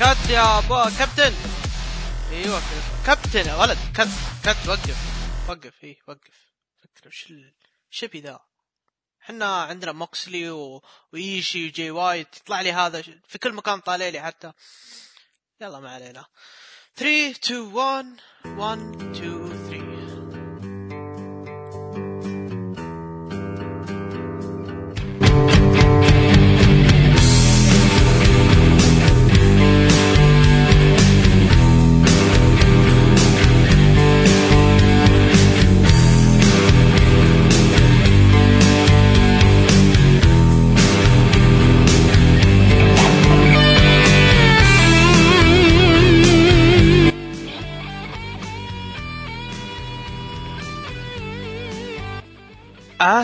كات يا ابو كابتن أيوه كده. كابتن يا ولد. كات كات وقف. وقف إيه وقف. فكر وش ال- شبي ذا؟ إحنا عندنا موكسلي و... وإيشي وجي وايت يطلع لي هذا في كل مكان طالع لي حتى. يلا ما علينا. 3 2 1 1 2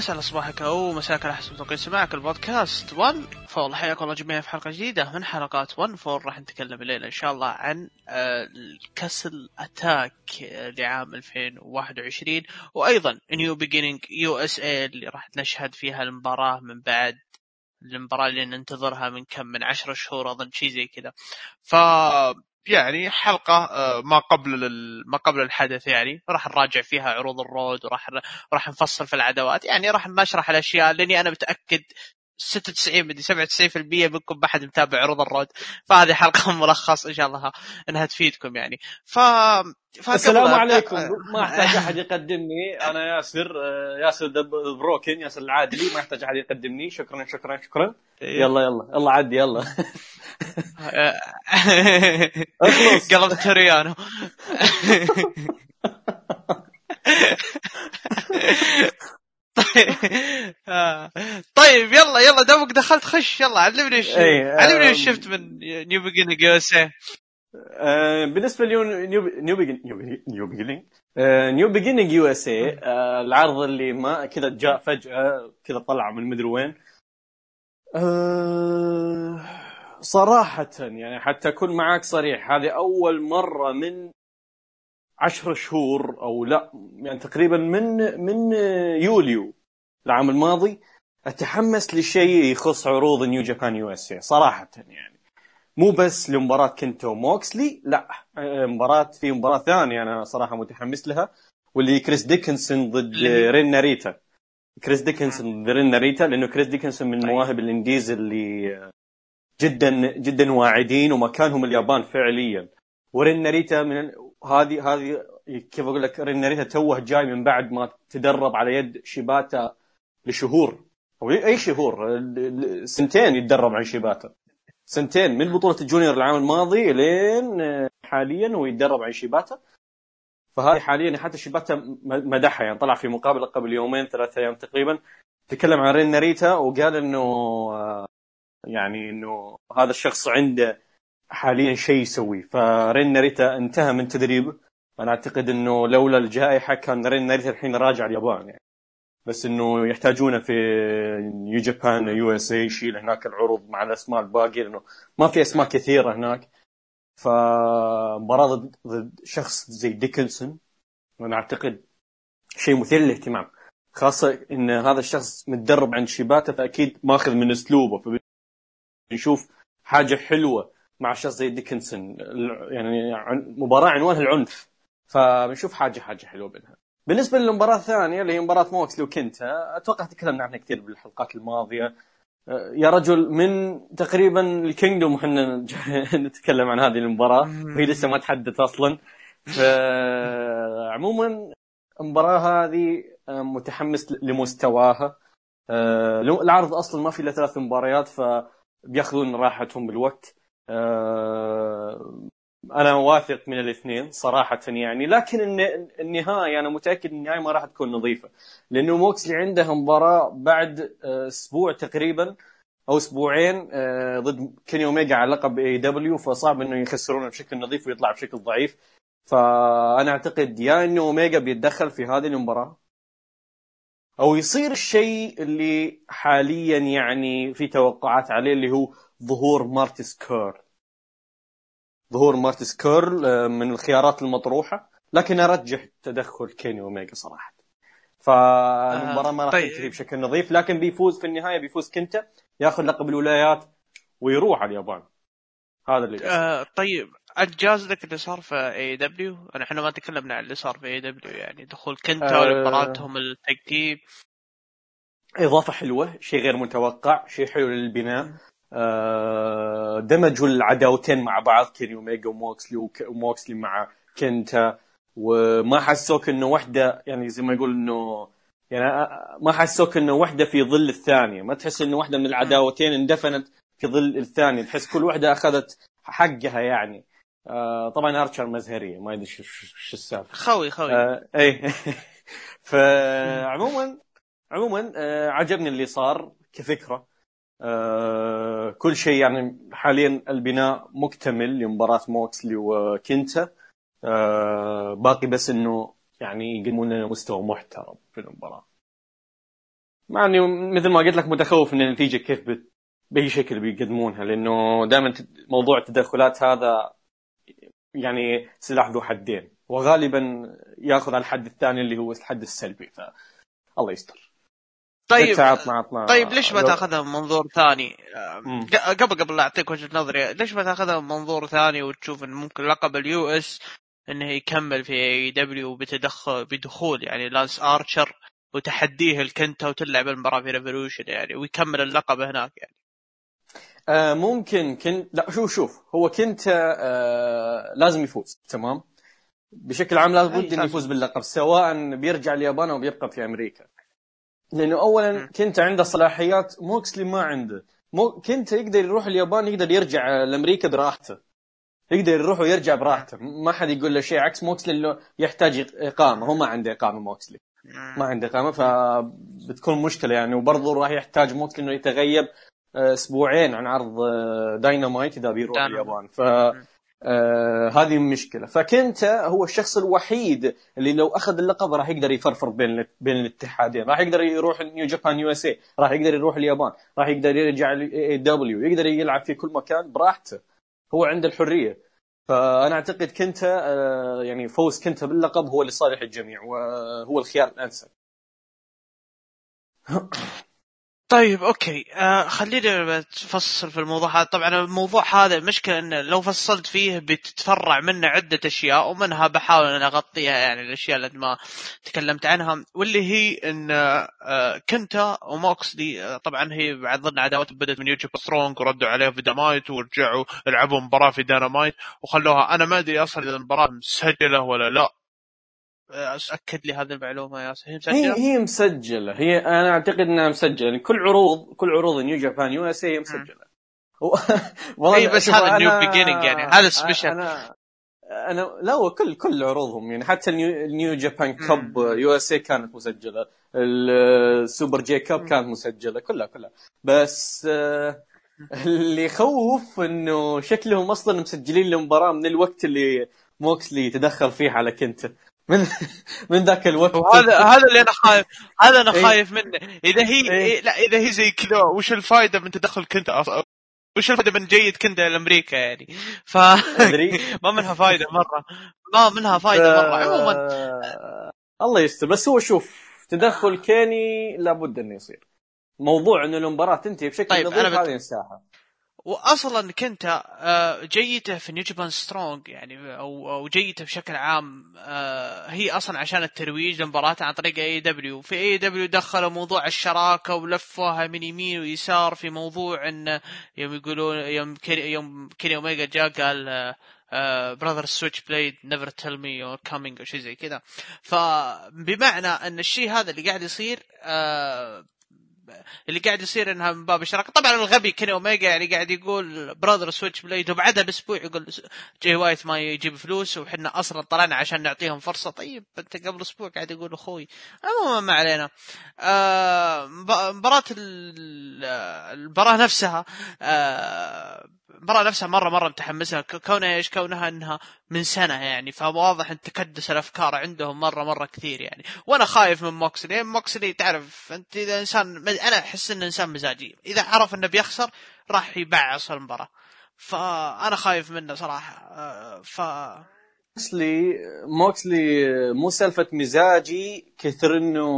اسعد صباحك أو مساك على حسب توقيت سماعك البودكاست. 1 fall حياكم الله جميعا في حلقة جديدة من حلقات 1 fall راح نتكلم الليلة إن شاء الله عن آه، ال Castle Attack آه، لعام 2021 وأيضا New Beginning USA اللي راح نشهد فيها المباراة من بعد المباراة اللي ننتظرها من كم من عشرة شهور أظن شيء زي كذا. ف يعني حلقة آه، ما قبل ما قبل الحدث يعني راح نراجع فيها عروض الرود وراح راح نفصل في العداوات يعني راح نشرح الأشياء لأني أنا متأكد 96 مدري 97% منكم ما حد متابع عروض الرود فهذه حلقة ملخص إن شاء الله إنها تفيدكم يعني. ف السلام عليكم. ما احتاج أحد يقدمني. أنا ياسر آه، ياسر بروكن ياسر العادلي. ما يحتاج أحد يقدمني. شكرا شكرا شكرا. يلا يلا. يلا عدي يلا. اخلص. قلبت توريانو. آه. طيب يلا يلا دامك دخلت خش يلا علمني وش إيه، علمني. وش شفت من New Beginning USA آه، بالنسبة ل New New New New Begin- New Beginning آه، New Beginning USA العرض اللي ما كذا جاء فجأة كذا طلع من مدري وين آه، صراحة يعني حتى أكون معاك صريح هذه أول مرة من عشر شهور أو لا يعني تقريبا من من يوليو العام الماضي أتحمس لشيء يخص عروض New Japan USA صراحة يعني مو بس لمباراة كنتا وموكسلي لا مباراة في مباراة ثانية أنا صراحة متحمس لها واللي كريس ديكنسون ضد؟ رين ناريتا كريس ديكنسون ضد رين ناريتا لأنه كريس ديكنسون من. مواهب ال indies اللي جدا جدا واعدين ومكانهم اليابان فعليا ورين ناريتا من هذه هذه كيف أقول لك؟ رين ناريتا توه جاي من بعد ما تدرب على يد شيباتا لشهور. أو أي شهور؟ سنتين يتدرب عن شيباتا. سنتين من بطولة ال junior العام الماضي لين حاليا ويتدرب عن شيباتا. فهذه حاليا حتى شيباتا مدحها يعني طلع في مقابلة قبل يومين ثلاثة أيام تقريبا. تكلم عن رين ناريتا وقال إنه آه، يعني إنه هذا الشخص عنده حاليا شيء يسويه فرين ناريتا انتهى من تدريبه أنا أعتقد إنه لولا الجائحة كان رين ناريتا الحين راجع اليابان يعني. بس إنه يحتاجونه في New Japan USA يشيل هناك العروض مع الأسماء الباقية لأنه ما في أسماء كثيرة هناك. فمباراة ضد ضد شخص زي ديكنسون أنا أعتقد شيء مثير للاهتمام. خاصة إن هذا الشخص متدرب عند شيباتا فأكيد ماخذ من أسلوبه. فبنشوف حاجة حلوة مع شخص زي ديكنسون يعني عن- مباراة عنوانها العنف. فبنشوف حاجة حاجة حلوة بينها. بالنسبة للمباراة الثانية اللي هي مباراة موكسلي وكنتا أتوقع تكلمنا عنها كثير بالحلقات الماضية. يا رجل من تقريبا الكينجدوم إحنا نتكلم عن هذه المباراة. وهي لسه ما تحدث أصلا. فعموما المباراة هذه أه، متحمس لمستواها. لو- العرض أصلا ما في إلا ثلاث مباريات فبياخذون راحتهم بالوقت. أنا واثق من الاثنين صراحة يعني. لكن الن- النهاية أنا متأكد النهاية ما راح تكون نظيفة. لأنه موكسلي عنده مباراة بعد أه، أسبوع تقريبا أو أسبوعين أه، ضد كيني أوميجا على لقب AEW فصعب إنه يخسرونه بشكل نظيف ويطلع بشكل ضعيف. فأنا أعتقد يا إنه أوميجا بيتدخل في هذه المباراة. أو يصير الشيء اللي حاليا يعني في توقعات عليه اللي هو ظهور مارتي سكير ظهور مارتي سكيرل آه، من الخيارات المطروحة لكن أرجح تدخل كيني اوميجا صراحة. فالمباراة ما راح طيب. تنتهي بشكل نظيف لكن بيفوز في النهاية بيفوز كنتا ياخذ لقب الولايات ويروح على اليابان. هذا اللي آه طيب. انجاز لك اللي صار في AEW إحنا ما تكلمنا عن اللي صار في اي دبليو يعني دخول كنتا آه. ومباراتهم ال tag team إضافة حلوة شيء غير متوقع شيء حلو للبناء. آه، دمجوا العداوتين مع بعض كيني اوميجا وموكسلي وك- وموكسلي مع كنتا وما حسوك إنه واحدة يعني زي ما يقول إنه يعني آه، ما حسوك إنه واحدة في ظل الثانية. ما تحس إنه واحدة من العداوتين اندفنت في ظل الثانية. تحس كل واحدة أخذت حقها يعني. آه، طبعا أرشر مزهرية ما أدري شو السالفة. خوي خوي. آه إيه. فعموما عموما آه عجبني اللي صار كفكرة. آه كل شيء يعني حاليا البناء مكتمل لمباراة موكسلي وكنتا آه باقي بس إنه يعني يقدمون لنا مستوى محترم في المباراة. مع اني مثل ما قلت لك متخوف من النتيجة كيف. بأي شكل بيقدمونها لأنه دائما موضوع التدخلات هذا يعني سلاح ذو حدين. وغالبا يأخذ على الحد الثاني اللي هو الحد السلبي ف الله يستر. طيب عطنا عطنا طيب ليش ما تاخذها من منظور ثاني؟ آه، مم. قبل قبل لا اعطيك وجهة نظري ليش ما تاخذها من منظور ثاني وتشوف انه ممكن لقب ال US انه يكمل في AEW بتدخل بدخول يعني لانس آرشر وتحديه لكنتا وتلعب المباراة في Revolution يعني ويكمل اللقب هناك يعني آه ممكن كنتا لا شوف شوف هو كنتا آه لازم يفوز تمام بشكل عام لابد أي إنه. يفوز باللقب سواء بيرجع اليابان أو بيبقى في أمريكا لأنه اولا. كنتا عنده صلاحيات موكسلي ما عنده. مو كنتا يقدر يروح اليابان يقدر يرجع لأمريكا براحته. يقدر يروح ويرجع براحته. ما حد يقول له شيء عكس موكسلي اللي يحتاج إقامة. هو ما عنده إقامة موكسلي ما عنده إقامة فبتكون مشكلة يعني. وبرضه راح يحتاج موكسلي إنه يتغيب آه، أسبوعين عن عرض آه، داينامايت إذا بيروح. اليابان. ف آه هذه مشكله فكنتا هو الشخص الوحيد اللي لو أخذ اللقب راح يقدر يفرفر بين بين الاتحادين. راح يقدر يروح New Japan USA راح يقدر يروح اليابان. راح يقدر يرجع ال AEW. يقدر يلعب في كل مكان براحته. هو عنده الحرية. فأنا أعتقد كنتا آه يعني فوز كنتا باللقب هو لصالح الجميع وهو الخيار الأنسب. طيب أوكي. آه خلينا تفصل في الموضوع هذا. طبعا الموضوع هذا المشكلة إنه لو فصلت فيه بتتفرع منه عدة أشياء ومنها بحاول أن أغطيها يعني الأشياء اللي ما تكلمت عنها واللي هي إن آه كنتا وموكسلي آه طبعا هي بعد ضمن عداوات بدأت من يوتيوب Strong وردوا عليه في دينامايت ورجعوا لعبوا مباراة في دينامايت وخلوها. أنا ما أدري أصلا إذا المباراة مسجلة ولا لا. اكد لي هذه المعلومة يا هي مسجلة؟ هي هي مسجلة. هي أنا أعتقد إنها مسجلة. يعني كل عروض كل عروض New Japan USA مسجلة. والله إي، بس هذا new beginning يعني، هذا special. أنا أنا لا هو كل كل عروضهم يعني. حتى ال New, ال New Japan Cup. USA كانت مسجلة. ال Super J-Cup. كانت مسجلة. كلها كلها. بس اللي يخوف إنه شكلهم أصلا مسجلين المباراه من الوقت اللي موكسلي تدخل فيه على كنت. من من ذاك الوقت؟ وهذا هذا اللي أنا خايف. هذا أنا إيه. خايف منه. إذا هي إيه. إيه لا إذا هي زي كذا وش الفائده من تدخل كنت أص- وش الفائده من جيد كنت لأمريكا يعني؟ ف. ما منها فائده مرة. ما منها فائده مرة. عموما. الله يستر. بس هو شوف تدخل كيني لابد إنه يصير. موضوع إنه المباراه تنتهي بشكل طيب، نظيف هذه مساحه واصلا كنتا آه، جيته في New Japan Strong يعني أو أو جيته بشكل عام آه، هي أصلا عشان الترويج لمباراته عن طريق اي دبليو في اي دبليو دخلوا موضوع الشراكة ولفوها من يمين ويسار في موضوع إن يوم يقولون يوم كيني يوم كيني اوميجا جاء قال brother Switchblade never tell me you're coming أو شيء زي كذا. فبمعنى إن الشيء هذا اللي قاعد يصير آه، اللي قاعد يصير إنها من باب الشراكه طبعا الغبي كيني اوميجا يعني قاعد يقول brother Switchblade وبعدها بأسبوع يقول جاي وايت ما يجيب فلوس وحنا أصلا طلعنا عشان نعطيهم فرصة. طيب أنت قبل أسبوع قاعد يقول أخوي. عموما ما علينا. آه، مب- مباراة ال- المباراة نفسها آه، المباراه نفسها مره مرة متحمسها ك- كونها إيش؟ كونها إنها من سنة يعني. فواضح إن تكدس الأفكار عندهم مره مرة كثير يعني. وأنا خايف من موكسلي. موكسلي تعرف أنت إذا إنسان أنا أحس انه انسان مزاجي. إذا عرف إنه بيخسر راح يبعص المباراة. فأنا خايف منه صراحة. آه، ف موكسلي موكسلي مو سالفة مزاجي كثر إنه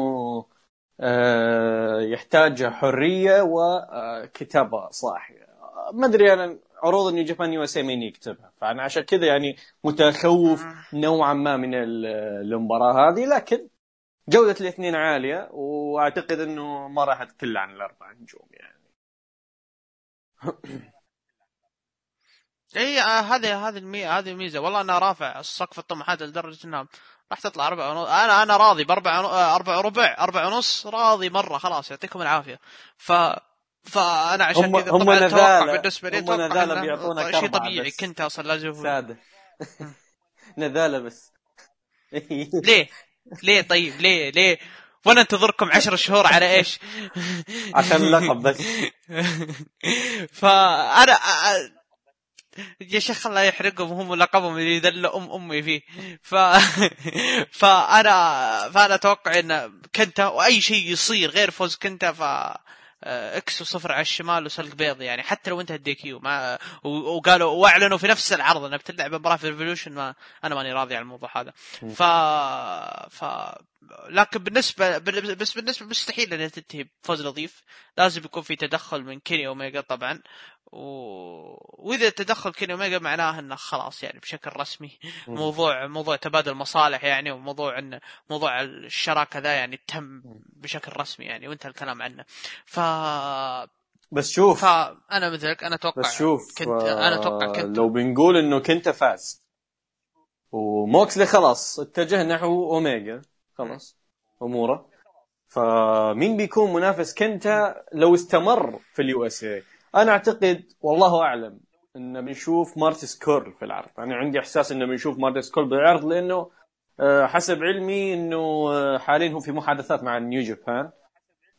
آه، يحتاج حرية وكتابه صاحية. ما أدري أنا عروض New Japan US مين يكتبها. فأنا عشان كذا يعني متخوف نوعا ما من المباراة هذه. لكن جودة الاثنين عالية وأعتقد إنه ما راح تقل عن الاربع نجوم يعني. اي آه، هذه هذه الميزه هذه الميزه والله أنا رافع سقف الطموحات لدرجة إنها راح تطلع أربع ونص. أنا أنا راضي باربع أربع وربع أربع ونص راضي مرة خلاص يعطيكم العافية. ف فأنا عشان كذا طبعا أتوقع بالنسبة لي أتوقع بيعطونا شيء طبيعي كنت أصلا لازم سادة. نذاله بس. ليه؟ ليه طيب ليه ليه؟ وأنا انتظركم عشر شهور على إيش؟ عشان اللقب بس فأنا يا شيخ الله يحرقهم هم لقبهم اللي يذل أم أمي فيه ف فأنا فأنا أتوقع إن كنتا واي شيء يصير غير فوز كنتا ف إكس وصفر على الشمال وسلق بيض يعني حتى لو انتهى ال DQ ما وقالوا واعلنوا في نفس العرض انها بتلعب مباراة في Revolution ما أنا ماني راضي عن الموضوع هذا. ف ف لكن بالنسبة بس بالنسبة مستحيل إنها تنتهي بفوز نظيف لازم يكون في تدخل من كيني اوميجا طبعا. و... وإذا تدخل كيني اوميجا معناه إنه خلاص يعني بشكل رسمي. موضوع موضوع تبادل مصالح يعني وموضوع إن موضوع الشراكة ذا يعني تم بشكل رسمي يعني وانتهى الكلام عنه. ف بس شوف. فانا مثلك أنا أتوقع بس شوف كنتا أنا أتوقع كنتا لو بنقول إنه كنتا فاز وموكسلي خلاص اتجه نحو أوميجا خلاص أموره. فمين بيكون منافس كنتا لو استمر في ال USA أنا أعتقد والله أعلم ان بنشوف مارتي سكيرل في العرض. أنا عندي إحساس إنه بنشوف مارتي سكيرل بالعرض لأنه آه، حسب علمي إنه آه، حاليا هو في محادثات مع New Japan.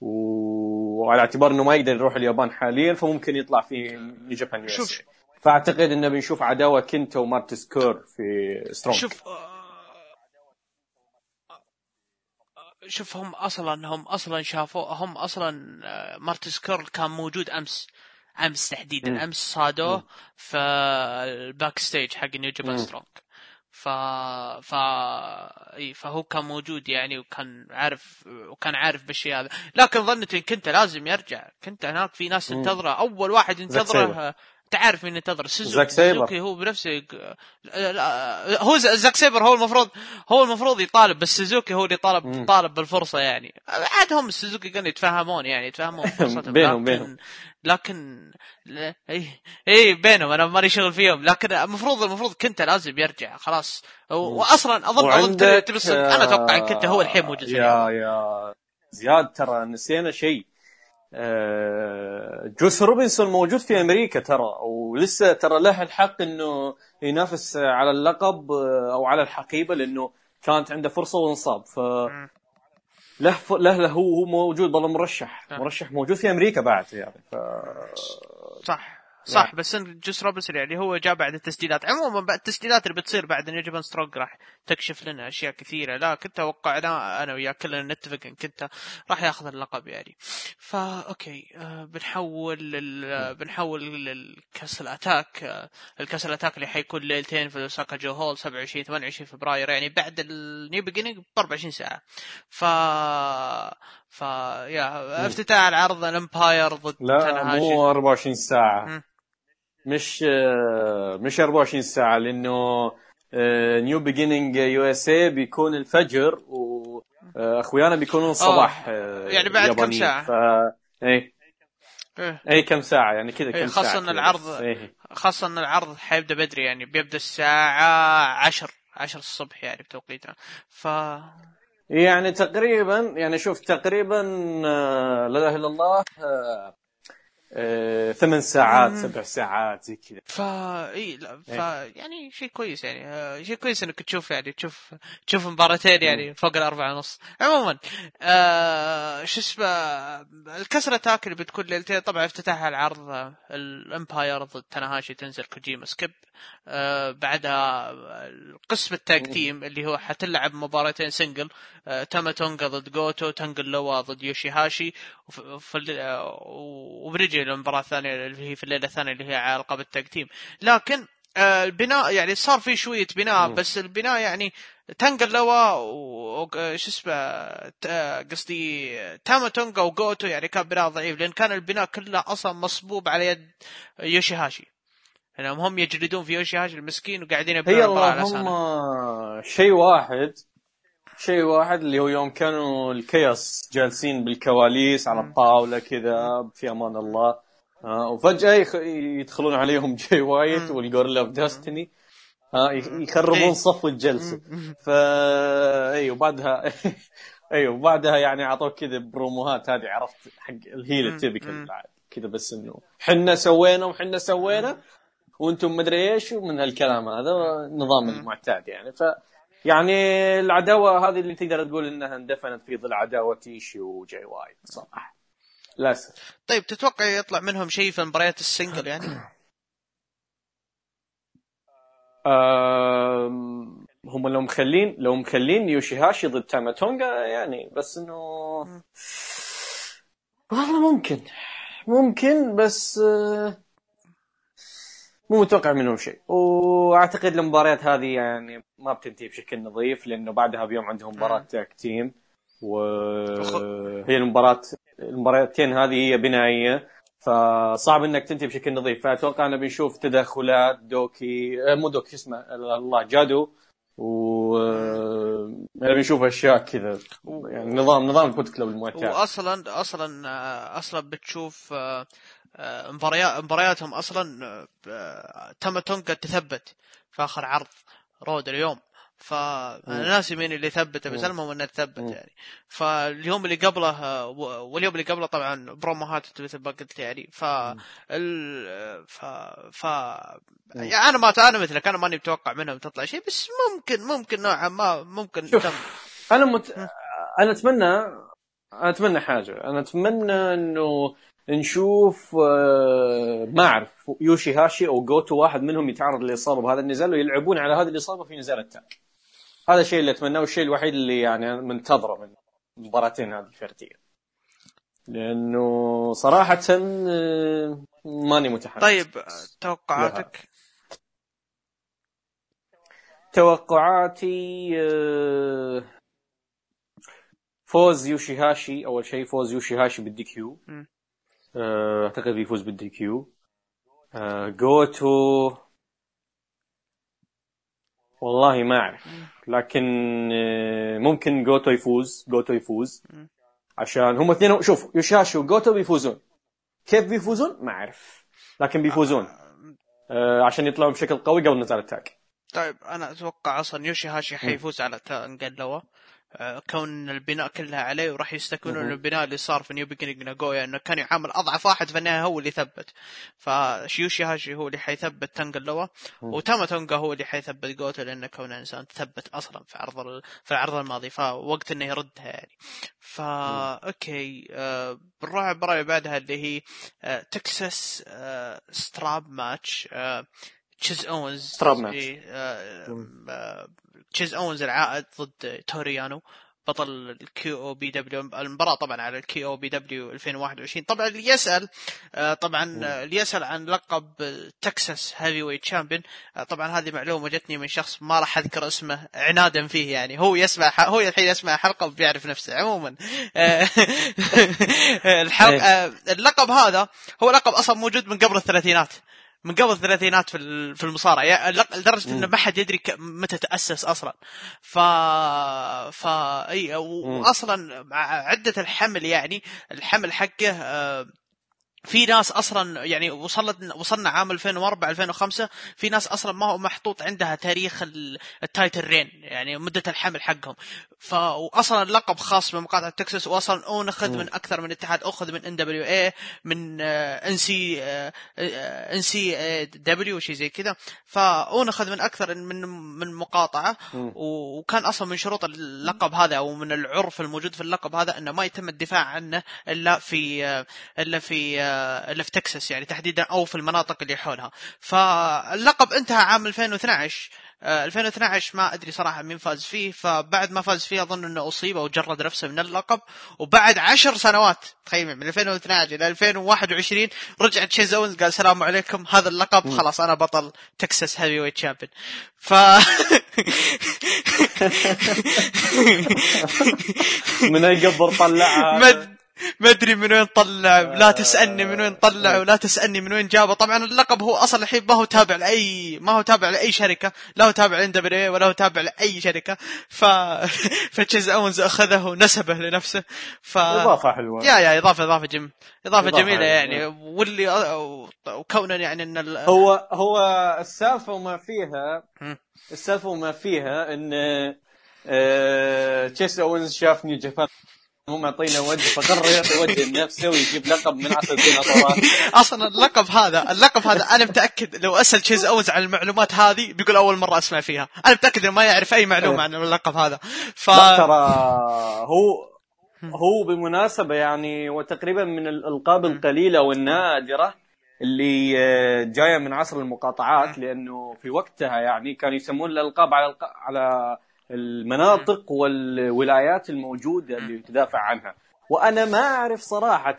وعلى اعتبار إنه ما يقدر يروح اليابان حاليا فممكن يطلع في New Japan US. فأعتقد إنه بنشوف عداوة كنتا ومارتي سكيرل في Strong شوف آه، شوف هم أصلا هم أصلا شافوا هم أصلا مارتي سكيرل كان موجود أمس. أمس تحديدا. أمس صادوه في ال backstage حق New Japan Strong ف ف إي فهو كان موجود يعني وكان عارف وكان عارف بالشيء هذا. لكن ظنيت إن كنتا لازم يرجع. كنتا هناك في ناس تنتظره أول واحد ينتظره تعرف مين ينتظر سوزوكي سوزوكي هو بنفسه هو زاك سيبر هو المفروض هو المفروض يطالب بس سوزوكي هو اللي طالب طالب بالفرصة يعني. عاد هم السوزوكي كانوا يتفاهمون يعني يتفاهمون فرصتهم. بينهم بينهم. لكن اي اي بينهم أنا ماني شغل فيهم. لكن المفروض المفروض كنت لازم يرجع خلاص. واصلا أظن اظن أنا أتوقع كنت هو الحين موجود يا يا زياد ترى نسينا شيء. آه، جوس روبنسون موجود في أمريكا ترى ولسه ترى له الحق إنه ينافس على اللقب آه، أو على الحقيبة لأنه كانت عنده فرصة وانصاب. ف له له له هو موجود والله مرشح. مرشح موجود في أمريكا بعد يعني. ف صح. صح نعم. بس جوس روبنسون يعني هو جاء بعد التسديدات عموما بعد التسديدات اللي بتصير بعد Japan Strong راح تكشف لنا أشياء كثيرة. لا كنت توقعنا أنا وياك كلنا نتفق إن كنت راح ياخذ اللقب يعني. فا okay آه بنحول لل... بنحول لل Castle Attack آه ال Castle Attack اللي حيكون ليلتين في أوساكا جو هول 27 28 فبراير يعني بعد ال New Beginning ب 24 ساعة. ف ف يا افتتاح العرض ال Empire ضد لا مو 24 ساعة. م. مش مش 24 ساعة لأنه New Beginning USA بيكون الفجر واخويانا بيكونون الصباح آه، يعني بعد كم ساعة؟ ف... اي اي إيه، كم ساعة؟ يعني كذا كم خاصة ساعة ان العرض إيه. خاصة إن العرض حيبدأ بدري يعني بيبدأ الساعة 10 10 الصبح يعني بتوقيتنا. ف يعني تقريبا يعني شوف تقريبا آه، لا إله إلا الله آه، آه، ثمان ساعات سبع ساعات زي كذا. فا إي لا ف يعني شيء كويس يعني. آه، شيء كويس إنك تشوف يعني تشوف تشوف مباراتين يعني فوق الأربعة ونص. عموما آه شو اسمه الكسرة تاكل بتكون ليلتين طبعا افتتاح العرض الأمباير ضد تناهاشي تنزل كوجيما سكيب. آه بعدها قسم ال tag team اللي هو حتلعب مباراتين single آه تاما تونغا ضد جوتو تانجا لوا ضد يوشي هاشي وبرجي المباراه الثانية اللي هي في الليلة الثانية اللي هي على القاب ال tag team لكن آه، البناء يعني صار في شوية بناء. بس البناء يعني تانجا لوا و آه، شو اسمه قصدي تاما تونغا وجوتو يعني كان بناء ضعيف لأن كان البناء كله أصلا مصبوب على يد يوشيهاشي انهم هم يجلدون في يوشيهاشي المسكين وقاعدين يبنون هي اللهم. شيء واحد شيء واحد اللي هو يوم كانوا ال CHAOS جالسين بالكواليس على. الطاولة كذا في أمان الله آه وفجأة يخ... يدخلون عليهم جاي وايت. وال Guerrillas of Destiny ها يخ- إيه. يخربون صفو الجلسة. فا اي وبعدها أيوه وبعدها يعني اعطوك كذا بروموهات هذه عرفت حق ال heel. ال typical كذا بس إنه حنا سوينا وحنا سوينا وأنتم مدري إيش ومن هالكلام هذا النظام مم. المعتاد يعني ف يعني العداوة هذه اللي تقدر تقول إنها اندفنت في ظل عداوة ايشي وجاي وايت صراحة للأسف. طيب تتوقع يطلع منهم شيء في مباريات ال single يعني؟ أم، هم لو مخلين لو مخلين يوشيهاشي ضد تاماتونجا يعني بس إنه والله ممكن. ممكن بس آه، مو متوقع منهم شيء. وأعتقد المباريات هذه يعني ما بتنتهي بشكل نظيف لأنه بعدها بيوم عندهم مباراة tag team وهي المباراة المباراتين هذه هي بنائية. فصعب إنك تنتهي بشكل نظيف. فأتوقع إنه بنشوف تدخلات دوكي آه، مو دوكي اسمه الله جادو. و آه، بنشوف أشياء كذا. يعني نظام نظام ال Bullet Club المعتاد واصلا أصلا آه، أصلا بتشوف مباريات مبارياتهم أصلا آه، تاما تونجا تثبت في آخر عرض Road اليوم. فانا ناسي مين اللي ثبته بس. المهم إنه تثبت. يعني. فاليوم اللي قبله آه، واليوم اللي قبله طبعا بروموهات مثل ما قلت يعني. ف ال... ف ف يعني أنا ما أنا مثلك أنا ماني متوقع منهم تطلع شيء بس ممكن ممكن نوعا ما ممكن شوف. تم. أنا مت... أنا أتمنى أتمنى حاجة. أنا أتمنى إنه نشوف آه، ما اعرف يوشي هاشي أو جوتو واحد منهم يتعرض لاصابه بهذا النزال ويلعبون على هذه الإصابة في نزال التاك هذا الشيء اللي أتمناه والشيء الوحيد اللي يعني منتظره من المباراتين هذه الفردية. لأنه صراحة آه، ماني متحمس. طيب آه، توقعاتك توقعاتي فوز يوشيهاشي أول شيء فوز يوشيهاشي بال DQ. آه، أعتقد بيفوز بال DQ آه، جوتو. والله ما أعرف. لكن آه، ممكن جوتو يفوز جوتو يفوز. عشان هم اثنين شوف يوشيهاشي وجوتو بيفوزون. كيف بيفوزون؟ ما أعرف. لكن بيفوزون. آه، عشان يطلعون بشكل قوي قبل نزال ال tag طيب أنا أتوقع أصلا يوشي هاشي حيفوز على تانجا لوا كون البناء كلها عليه وراح يستكملون. البناء اللي صار في New Beginning ناغويا إنه كان يعامل أضعف واحد في النهايه هو اللي ثبت فيوشي هاشي هو اللي حيثبت تانجا لوا مم. وتاما تونجا هو اللي حيثبت جوتو لأنه كونه إنسان ثبت أصلا في عرض ال... في العرض الماضي فوقت إنه يردها يعني فا okay آه بنروح على المباراه اللي بعدها اللي هي آه تكساس آه strap match آه تشيز أونز ماتش. إيه، آه،. آه، تشيز أونز العائد ضد توريانو بطل ال KOPW. المباراة طبعا على ال KOPW 2021 طبعا اللي يسأل آه، طبعا اللي يسأل عن لقب Texas heavyweight champion طبعا هذه معلومة جتني من شخص ما راح أذكر اسمه عنادا فيه يعني. هو يسمع هو الحين يسمع حلقة وبيعرف نفسه عموما. الحلقة آه، اللقب هذا هو لقب أصلا موجود من قبل الثلاثينات. من قبل الثلاثينات في ال- في المصارعة يعني لدرجة إنه. ما حد يدري متى تأسس أصلا ف ف إي. واصلا مع عدة الحمل يعني الحمل حقه آه، في ناس أصلا يعني وصلت وصلنا عام 2004 2005 في ناس أصلا ما هو محطوط عندها تاريخ ال- التايتل رين يعني مدة الحمل حقهم. فاصلا اللقب خاص بمقاطعة تكساس واصلا أونخذ. من أكثر من اتحاد أخذ من NWA من إن سي إن سي دبليو شيء زي كذا. فاونخذ من أكثر من من مقاطعة. وكان أصلا من شروط اللقب هذا أو من العرف الموجود في اللقب هذا أنه ما يتم الدفاع عنه إلا في إلا في آه، اللي في تكساس يعني تحديدا أو في المناطق اللي حولها. فاللقب انتهى عام 2012 آه، 2012 ما أدري صراحة مين فاز فيه. فبعد ما فاز فيه أظن إنه أصيب أو جرد نفسه من اللقب. وبعد عشر سنوات تخيل من 2012 إلى 2021 رجع تشيز أونز قال السلام عليكم هذا اللقب خلاص أنا بطل تكساس heavyweight champion. ف من أي قبر طلعها ما أدري من وين طلع لا تسألني من وين طلع ولا تسألني من وين جابه. طبعا اللقب هو أصلا الحين ما هو تابع لاي ما هو تابع لأي شركة لا هو تابع ل NWA ولا هو تابع لأي شركة. ف فتشيز أونز أخذه ونسبه لنفسه. ف إضافة حلوة. يا يا إضافة إضافة جم إضافة إضافة جميلة حلوة. يعني. واللي وكونا يعني إن ال... هو هو السالفة وما فيها. السالفة وما فيها إن آه، تشيس أونز شاف New Japan. مو معطينا وجه فقرر يعطي وجه لنفسه ويجيب لقب من عصر الديناصورات أصلا اللقب هذا اللقب هذا أنا متأكد لو أسأل تشيز اونز عن المعلومات هذه بيقول أول مرة أسمع فيها. أنا متأكد إنه ما يعرف أي معلومة إيه. عن اللقب هذا. ف ترى هو هو بالمناسبة يعني وتقريبا من الألقاب القليلة والنادرة اللي آه، جاية من عصر المقاطعات لأنه في وقتها يعني كانوا يسمون الألقاب على على المناطق والولايات الموجودة اللي تدافع عنها. وأنا ما أعرف صراحة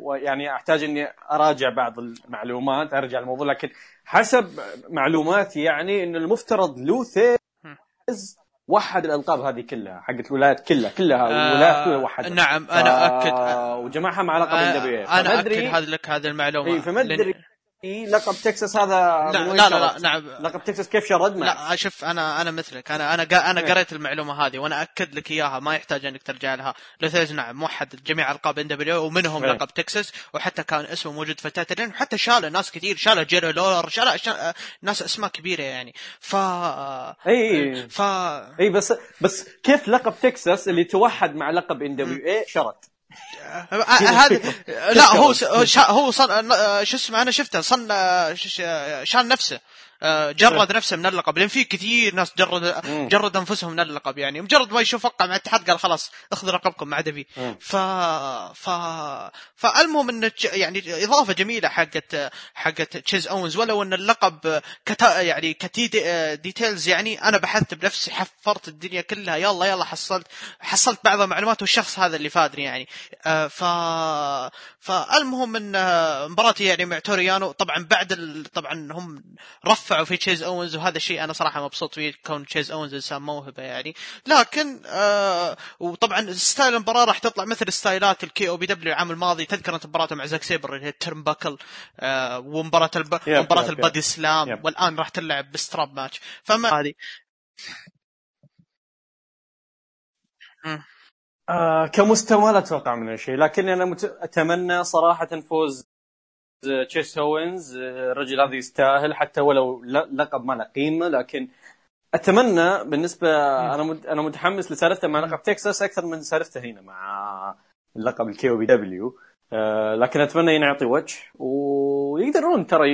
ويعني أحتاج إني أراجع بعض المعلومات أرجع الموضوع لكن حسب معلوماتي يعني إنه المفترض لو ثيز وحد الألقاب هذه كلها حقت الولايات كلها كلها آه، الولايات كلها وحدها. نعم أنا اكد وجمعها مع لقب آه، ال NWA أنا اكد هذا لك هذه المعلومة. اي فما لأن- ادري لقب تكساس هذا لا لا لا, لا شرد؟ نعم لقب تكساس كيف شرد معك؟ لا شوف أنا أنا مثلك أنا أنا أنا إيه. قريت المعلومة هذه وأنا اكد لك إياها ما يحتاج إنك ترجع لها لو ثيز نعم موحد جميع ألقاب NWA ومنهم إيه. لقب تكساس وحتى كان اسمه موجود في title reign وحتى شاله ناس كثير شاله جيري لولر شاله شا... ناس أسماء كبيرة يعني ف اي ف اي بس بس كيف لقب تكساس اللي توحد مع لقب NWA شرد؟ هذا لا هو هو صن آه، شو اسمه أنا شفته صن آه، شان نفسه. آه، جرد نفسه من اللقب لأن في كثير ناس جرد. جرد أنفسهم من اللقب يعني مجرد ما يشوف وقع مع الاتحاد قال خلاص اخذ لقبكم في مم. ف ف فالمهم إن يعني إضافة جميلة حقت حقت تشيز أونز ولو إن اللقب كتا يعني كتي de- details يعني أنا بحثت بنفسي حفرت الدنيا كلها يلا يلا حصلت حصلت بعض المعلومات والشخص هذا اللي فادني يعني آه، ف فالمهم إن آه، مباراتي يعني مع توريانو طبعا بعد ال... طبعا هم رفعوا في تشيز اونز وهذا الشيء أنا صراحة مبسوط فيه كون تشيز اونز إنسان موهبة يعني. لكن آه وطبعا style المباراة راح تطلع مثل ستايلات ال KOPW العام الماضي. تذكر انت مباراته مع زاك سيبر اللي هي ال turnbuckle آه ومباراة الب... مباراه ال body slam. والآن راح تلعب ب strap match. فما هذه. آه كمستوى لا أتوقع منه شيء لكن أنا مت... أتمنى صراحة فوز تشيس أوينز آه، الرجل هذا يستاهل حتى ولو لقب ما له قيمة لكن أتمنى بالنسبة أنا. أنا متحمس لسالفته مع لقب تكساس أكثر من سالفته هنا مع اللقب ال KOPW آه لكن أتمنى إنه يعطي وجه ويقدرون ترى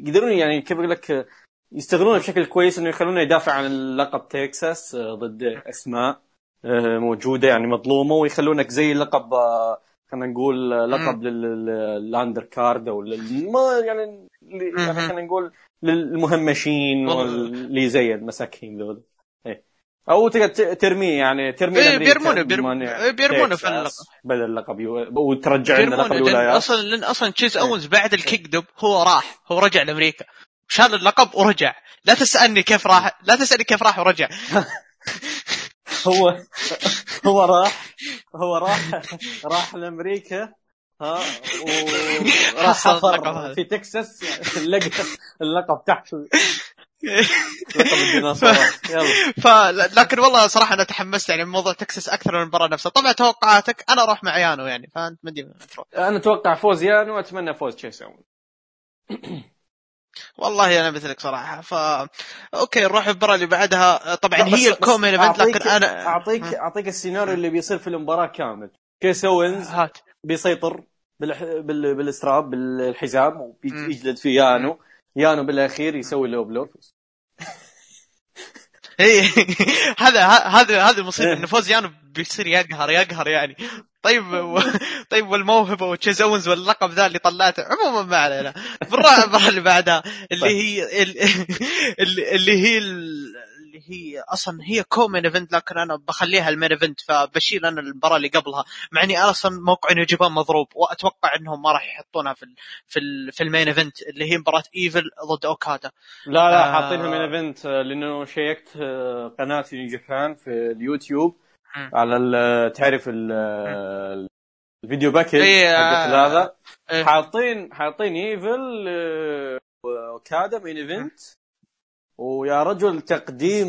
يقدرون يعني كيف أقول لك يستغلونه بشكل كويس إنه يخلونه يدافع عن اللقب تكساس آه، ضد أسماء موجودة يعني مظلومة ويخلونك زي لقب خلينا نقول لقب لل undercard أو ما يعني يعني. خلينا نقول للمهمشين. واللي زي المساكين ذول إيه. أو تقدر ترميه يعني ترميه إيه، بيرمونه- بير- بمن- إيه، بيرمونه في تكساس بدل اللقب وترجع لنا لقب الولايات أصلا لأن أصلا تشيز اونز بعد الكيك دب هو راح هو رجع لأمريكا. شال اللقب؟ ورجع. لا تسألني كيف راح لا تسألني كيف راح ورجع. هو هو راح هو راح راح لأمريكا ها وراح حفر. في تكساس لقى اللقب تحت لكن والله صراحة أنا تحمست يعني موضوع تكساس أكثر من المباراة نفسها طبعا توقعاتك أنا أروح مع يانو يعني فأنت ما ادري. أنا أتوقع فوز يانو وأتمنى فوز تشيس. والله أنا مثلك صراحة. ف okay نروح المباراة اللي بعدها. طبعا هي ال co-main event لكن أنا اعطيك أعطيك السيناريو اللي بيصير في المباراة كامل. تشيس أوينز هات. بيسيطر بالح... بال... بال strap بالحزام. ويجلد في يانو. يانو بالأخير يسوي low blow. إيه. هذا هذا هذا المصيبة إيه. إنه فوز يانو بيصير يقهر يقهر يعني. طيب و... طيب والموهبة وتشيز اونز واللقب ذا اللي طلعته عموما ما علينا بنروح المباراه اللي بعدها اللي طيب. هي اللي, اللي هي اللي هي أصلا هي co-main event لكن أنا بخليها ال main event فبشيل أنا المباراة اللي قبلها مع إني أصلا موقع جابان مضروب وأتوقع إنهم ما راح يحطونها في ال في ال في ال main event اللي هي مباراة ايفل ضد اوكادا لا لا آه. حاطينها main event لأنه شيكت آه، قناه New Japan في اليوتيوب. على ال- تعرف ال- ال video package إيه، آه. هذا؟ إيه. حاطين حاطين ايفل أوكادا main event ويا رجل تقديم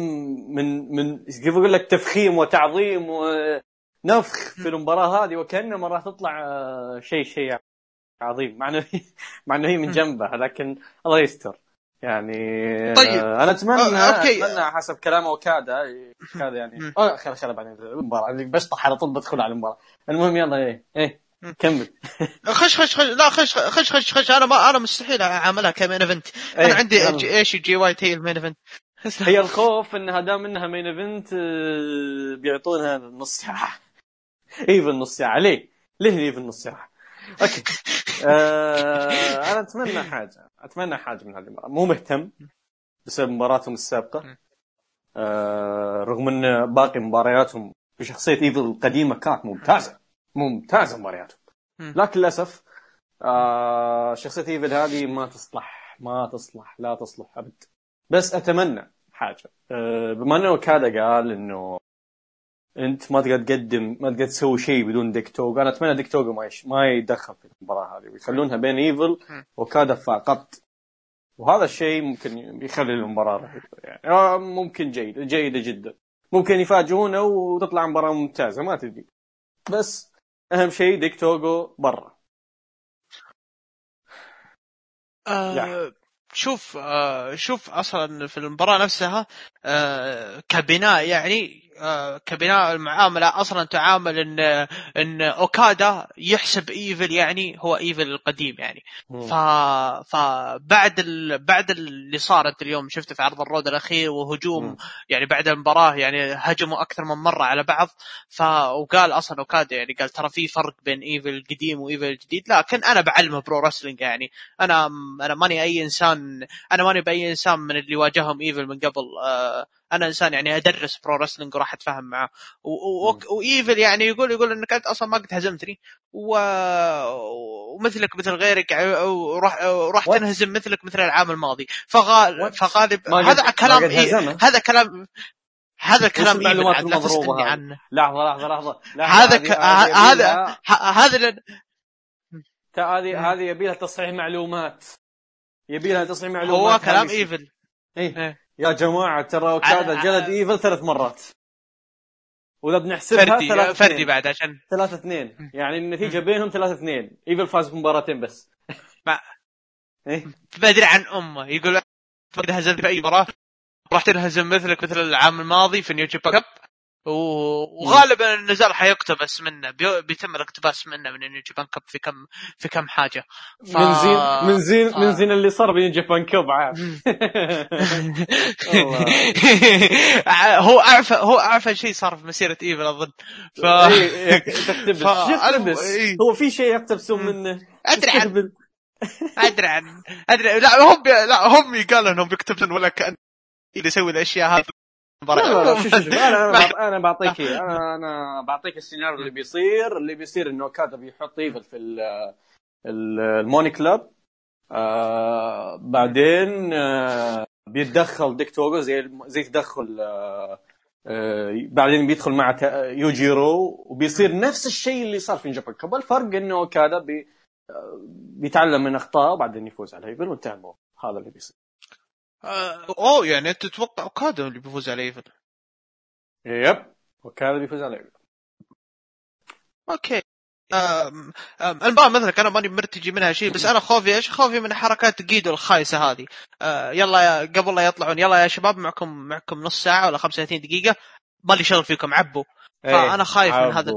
من من كيف أقول لك؟ تفخيم وتعظيم ونفخ في المباراة هذه وكأنه راح تطلع آه، شيء شيء عظيم. مع إنه مع إنه هي من جنبه لكن الله يستر. يعني آه، طيب. أنا اتمنى آه، okay. أتمنى حسب كلام اوكادا اوكادا يعني. مم. آه خل خل بعدين المباراة. اللي بشطح على طول بدخل على المباراة. المهم يلا إيه إيه. كمل. خش خش خش. لا خش خش خش خش. أنا ما أنا مستحيل أعاملها ك main event. أنا إيه، عندي إيش جي وايت هي ال main event. هي الخوف إنها دام إنها main event بيعطونها نص ساعة. إيفل نص ساعة. ليه؟ ليه إيفل نص ساعة؟ okay. آه أنا أتمنى حاجة. أتمنى حاجة من هذه المباراة. مو مهتم بسبب مباراتهم السابقة. آه رغم إن باقي مبارياتهم بشخصية إيفل القديمة كانت ممتازة. ممتازة مبارياتهم. لكن للأسف آه شخصية إيفل هذه ما تصلح ما تصلح لا تصلح أبد. بس أتمنى حاجة. آه بما إن أوكادا قال إنه انت ما تقدر تقدم ما تقدر تسوي شيء بدون ديك توغو. أنا أتمنى ديك توغو ما يش... ما يدخل في المباراة هذه. ويخلونها بين إيفل. وكادا فقط وهذا الشيء ممكن يخلي المباراة رهيبة يعني. آه، ممكن جيد جيدة جدا. ممكن يفاجئونا وتطلع مباراة ممتازة ما تدري. بس أهم شيء ديك توغو برا. آه شوف آه شوف أصلا في المباراة نفسها آه كبناء يعني كبناء المعاملة أصلا تعامل إن إن أوكادا يحسب إيفل يعني هو إيفل القديم يعني. ف فبعد ال... بعد اللي صار انت اليوم شفته في عرض ال road الأخير وهجوم مم. يعني بعد المباراة يعني هجموا أكثر من مرة على بعض. ف وقال أصلا أوكادا يعني قال ترى في فرق بين إيفل القديم وإيفل الجديد لكن أنا بعلمه pro wrestling يعني. أنا أنا ماني أي إنسان أنا ماني بأي إنسان من اللي واجههم إيفل من قبل آه أنا إنسان يعني أدرس pro wrestling وراح أتفاهم مم. وايفل يعني يقول يقول إنك أنت أصلا ما قد هزمتني. و... ومثلك مثل غيرك يعني وراح What? تنهزم مثلك مثل العام الماضي. فغال... فغالب هذا كلام إيه... هذا كلام هذا كلام إيفل المعلومات هذه؟ عنه. لحظة لحظة لحظة. لحظة، هذا ك... هذا هذا هذه. هذه يبي لها تصحيح معلومات. يبي لها تصحيح معلومات. هو كلام إيفل. إيه. إيه. يا جماعة ترى أوكادا ع- جلد إيفل ثلاث مرات. وإذا بنحسبها فردي ثلاثة فردي اثنين. بعد عشان ثلاثة اثنين. يعني النتيجة بينهم ثلاثة اثنين. إيفل فاز بمباراتين بس. ما- إيه؟ بدري عن أمه. يقول هزمت في أي مباراة؟ راح تنهزم مثلك مثل العام الماضي في New Japan Cup وغالبا النزال حيقتبس منه بي- بيتم الاقتباس منه من New Japan Cup في كم في كم حاجة. ف... من زين من زين ف- من زين اللي صار بنيو Japan Cup عاد. هو أعفن هو أعفن شيء صار في مسيرة ايفل أظن. ف إيه، تقتبس ف- إيه. هو في شيء يقتبسون. منه؟ أدري عن. أدري عن أدري. لا هم بي... لا هم قالوا إنهم بيكتبون ولا كان اللي يسوي الأشياء هذه شوف، أنا أنا بعطيك أنا أنا بعطيك السيناريو اللي بيصير اللي بيصير إن أوكادا بيحط إيفل في ال- ال- ال money clip. آه بعدين آه بيتدخل ديك توغو زي زي تدخل آه آه بعدين بيدخل مع يوجيرو وبيصير نفس الشيء اللي صار في Japan Cup الفرق إن أوكادا بي آه، بيتعلم من اخطائه وبعدين يفوز على إيفل وانتهى هذا اللي بيصير. اوه يعني أنت تتوقع أوكادا اللي بيفوز على إيفل. yep أوكادا بيفوز على إيفل. okay. آم، المباراة مثلك أنا ماني مرتجي منها شيء بس أنا خوفي إيش؟ خوفي من حركات جيدو الخايسة هذه؟ آه يلا يا قبل لا يطلعون يلا يا شباب معكم معكم نص ساعة ولا 35 دقيقة. مالي شغل فيكم عبوا فأنا خايف من هذا.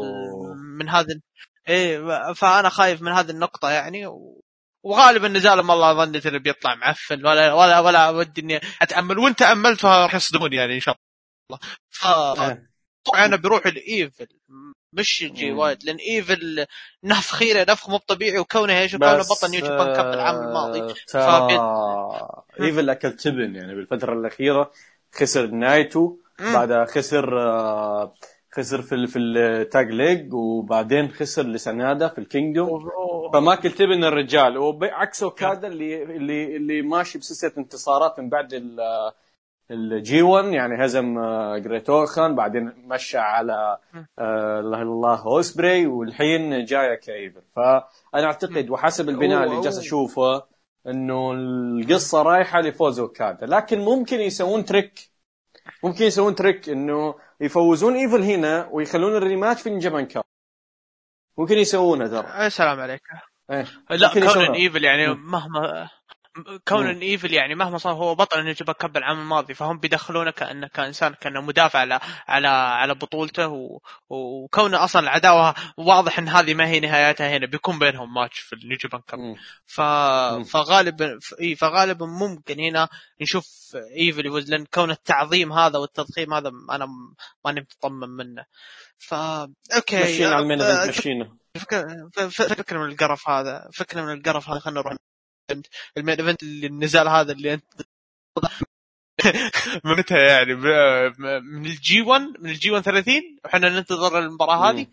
من هذا إيه فأنا خايف من هذه النقطة يعني و... وغالبا نزالهم والله ظنيت إنه بيطلع معفن ولا ولا ولا ودي إني أتأمل وان تاملت راح يصدموني يعني إن شاء الله ف إيه. انه بيروح الايفل مش جي مم. وايت لأن ايفل نفخ خيرة نفخ مو طبيعي وكونه إيش وكونه بطل نيو جابان كاب العام الماضي آه، فبي- ترى ايفل أكل تبن يعني بالفترة الأخيرة خسر نايتو. بعدها خسر آه، خسر في ال- في ال tag league وبعدين خسر لسنادا في ال Kingdom فماكل تبن الرجال. وعكس اوكادا اللي اللي اللي ماشي بسلسلة انتصارات من بعد ال- ال G 1 يعني هزم آه، جريت أو خان بعدين مشى على آه، لا إله إلا الله اوسبري والحين جايه إيفل فأنا أعتقد وحسب البناء اللي جالس. أشوفه إنه القصة رايحة لفوز اوكادا لكن ممكن يسوون trick ممكن يسوون trick إنه يفوزون إيفل هنا ويخلون ال rematch في ال Japan Cup ممكن يسوونها ترى يا سلام عليك إيه. لا ممكن كون يسوونها. إيفل يعني. مهما كون. إن إيفل يعني مهما صار هو بطل نيو Japan Cup العام الماضي فهم بيدخلونه كأنه كإنسان كأنه مدافع على على على بطولته و... وكونه أصلا العداوة واضح إن هذه ما هي نهايتها هنا بيكون بينهم ماتش في ال New Japan Cup. ف... فغالبا. إيه فغالبا ممكن هنا نشوف إيفل يفوز لأن كون التعظيم هذا والتضخيم هذا ماني ماني متطمن منه ف okay مشينا على ال main آه، event مشينا فكنا ف- فكنا من القرف هذا فكنا من القرف هذا خلينا نروح ال main event اللي النزال هذا اللي أنت متى يعني؟ من ال G 1 من ال G 1 30 وحنا ننتظر المباراة هذه.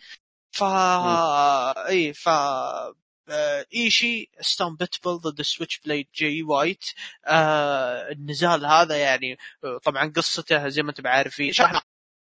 ف إي ف آه، إيشي stone pitbull ضد Switchblade جي وايت آه النزال هذا يعني آه، طبعا قصته زي ما أنتم عارفين شرحنا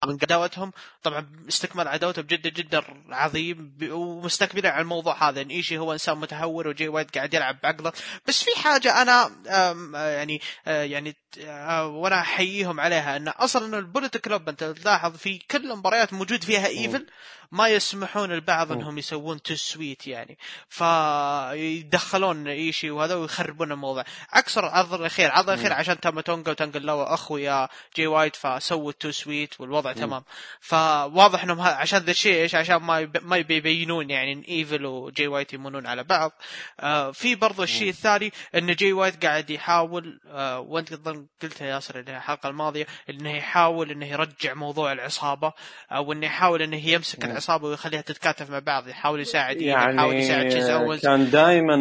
من عداوتهم طبعا استكمال عداوته بجد جدا عظيم ومستكملين على الموضوع هذا. ان إيشي هو إنسان متهور وجي وايت قاعد يلعب بعقله بس في حاجة أنا آه، يعني آه، يعني آه، وأنا أحييهم عليها. إن أصلا ال Bullet Club أنت تلاحظ في كل المباريات موجود فيها إيفل ما يسمحون البعض. إنهم يسوون too sweet يعني. فيدخلون إيشي وهذا ويخربون الموضوع. عكس العرض الاخير العرض الاخير عشان تاما تونجا وتانجا لوا اخويا جي وايت فسووا ال too sweet والوضع تمام. فواضح إنهم عشان ذا الشيء إيش؟ عشان ما يب... ما يبي يبينون يعني إن إيفل وجي وايت يمونون على بعض. آه في برضو الشيء الثاني إن جي وايت قاعد يحاول آه وأنت قلتها يا ياسر الحلقة الماضية إنه يحاول إنه يرجع موضوع العصابة أو انه يحاول إنه يمسك مم. العصابة ويخليها تتكاتف مع بعض يحاول يساعد إيفل، يحاول يعني يساعد تشيز اونز كان دائما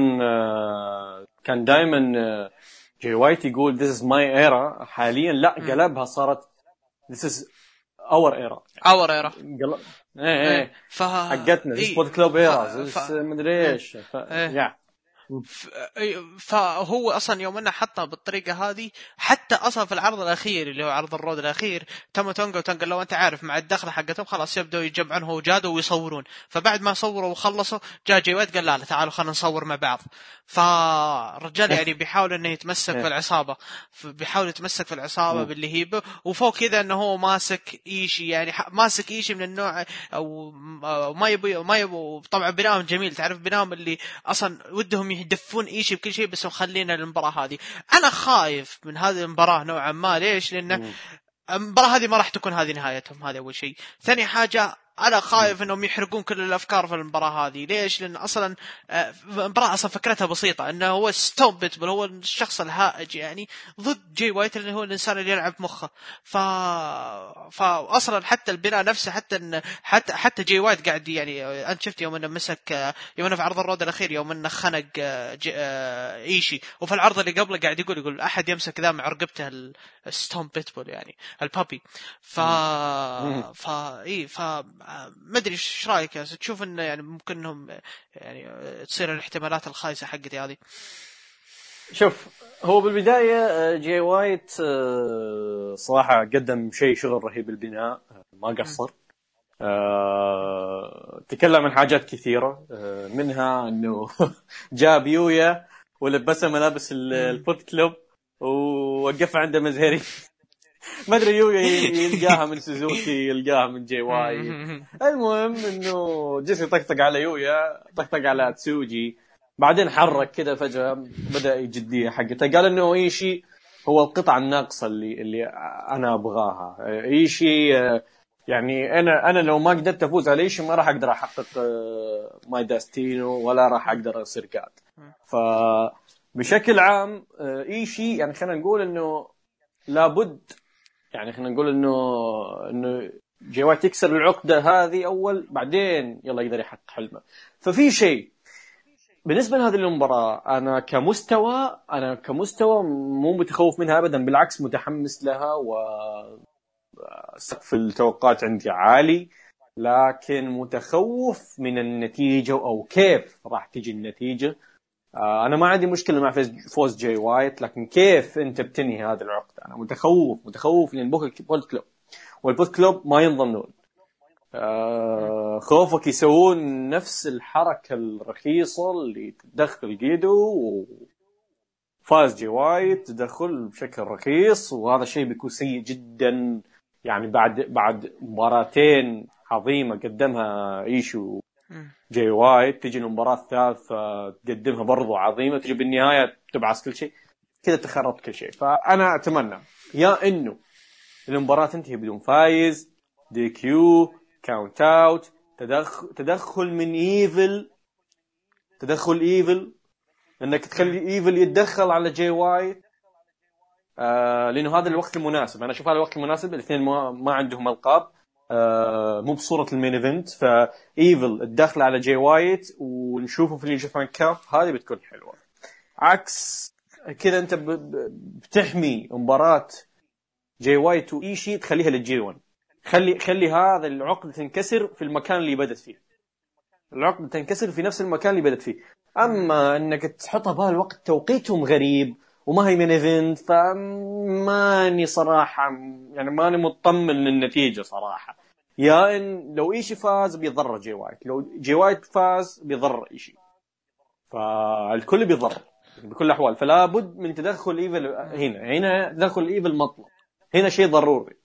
كان دائما جي وايت يقول this is my era. حاليا لا. قلبها صارت this is our era our era إيه إيه ف حقتنا إيه. Bullet Club era مدري إيش ف... إيه. فهو أصلا يوم إنه حطها بالطريقة هذه حتى أصلا في العرض الأخير اللي هو عرض ال Road الأخير تاما تونجا وتونجا لو أنت عارف مع الدخله حقتهم خلاص يبدأوا يجمعون هو وجادو ويصورون. فبعد ما صوروا وخلصوا جاء جي وايت قال لا لا تعالوا خلينا نصور مع بعض. فالرجال يعني بيحاول إنه يتمسك في العصابه ف- بيحاول يتمسك في العصابة مم. باللي هي وفوق كذا إنه هو ماسك إيشي يعني ماسك إيشي من النوع أو ما يبي ما يبي. طبعا بناهم جميل تعرف بناهم اللي أصلا ودهم يدفون إيشي بكل شيء بس مخلينا المباراة هذه. أنا خايف من هذه المباراة نوعا ما. ليش؟ لأنه مم. المباراة هذه ما راح تكون هذه نهايتهم هذا أول شيء. ثاني حاجة أنا خايف أنهم يحرقون كل الأفكار في المباراة هذه. ليش؟ لأن أصلا آه، المباراة أصلا فكرتها بسيطة. أنه هو Stone Pitbull هو الشخص الهائج يعني ضد جي وايت اللي هو الإنسان اللي يلعب مخه. ف... فأصلا حتى البناء نفسه حتى إن حتى حتى جي وايت قاعد يعني أنت شفت يوم أنه مسك يوم أنه في عرض ال Road الأخير يوم أنه خنق آه، جي... آه، إيشي. وفي العرض اللي قبله قاعد يقول يقول أحد يمسك ذا مع رقبته ال Stone Pitbull يعني ال puppy ف. ف اي ف ما أدري إيش رأيك؟ تشوف إنه يعني ممكن إنهم يعني تصير الاحتمالات الخايسة حقتي هذه. شوف هو بالبداية آه، جي وايت آه، صراحة قدم شيء شغل رهيب البناء آه، ما قصر. تكلم عن حاجات كثيرة منها إنه جاب يويا ولبسها ملابس ال- البوت كلوب ووقفها عند مزهري. ما أدري يويا يلقاها من سوزوكي يلقاها من جي واي. المهم إنه جيس يطقطق على يويا طقطق على تسوجي. بعدين حرك كذا فجأة بدأ الجدية حقته. قال إنه إيشي هو القطعة الناقصة اللي اللي أنا أبغاها. إيشي آه، يعني أنا أنا لو ما قدرت أفوز على إيشي ما راح أقدر أحقق آه، my destiny ولا راح أقدر أصير God فبشكل عام آه، إيشي يعني خلينا نقول إنه لابد يعني خلينا نقول إنه إنه جي وايت يكسر العقدة هذه أول بعدين يلا يقدر يحقق حلمه. ففي شيء بالنسبة لهذه المباراة أنا كمستوى أنا كمستوى مو متخوف منها ابدا بالعكس متحمس لها و سقف التوقعات عندي عالي لكن متخوف من النتيجة أو كيف راح تجي النتيجة. أنا ما عندي مشكلة مع فوز جاي وايت لكن كيف أنت بتنهي هذا العقد؟ أنا متخوف متخوف لأن Bullet Club. وال Bullet Club ما ينضمون آه خوفك يسوون نفس الحركة الرخيصة اللي تدخل جيدو وفاز جي وايت تدخل بشكل رخيص وهذا الشيء بيكون سيء جدا. يعني بعد بعد مباراتين عظيمة قدمها إيشي. جاي وايت تجي المباراة الثالثة تقدمها برضو عظيمة تجي بالنهاية تبعث كل شيء. كذا تخربت كل شيء. فأنا أتمنى يا إنه المباراة تنتهي بدون فايز DQ count out تدخل تدخل من ايفل تدخل ايفل إنك تخلي ايفل يتدخل على جاي وايت آه لأنه هذا الوقت المناسب. أنا أشوف هذا الوقت المناسب الاثنين ما, ما عندهم ألقاب. مو بصورة ال main event فايفل الدخل على جاي وايت ونشوفه في ال Japan Cup هذه بتكون حلوة. عكس كذا أنت بتحمي مباراة جاي وايت وإيشي تخليها لل G 1 خلي خلي هذا العقد تنكسر في المكان اللي بدت فيه. العقد تنكسر في نفس المكان اللي بدت فيه. أما إنك تحطها بهالوقت توقيتهم غريب وما هي main event فماني صراحة يعني ماني مطمن للنتيجة صراحة. يا إن لو إيشي فاز بيضر جي وايت لو جي وايت فاز بيضر إيشي. فالكل بيضر بكل الأحوال. فلا بد من تدخل ايفل هنا. هنا تدخل ايفل مطلب هنا شيء ضروري.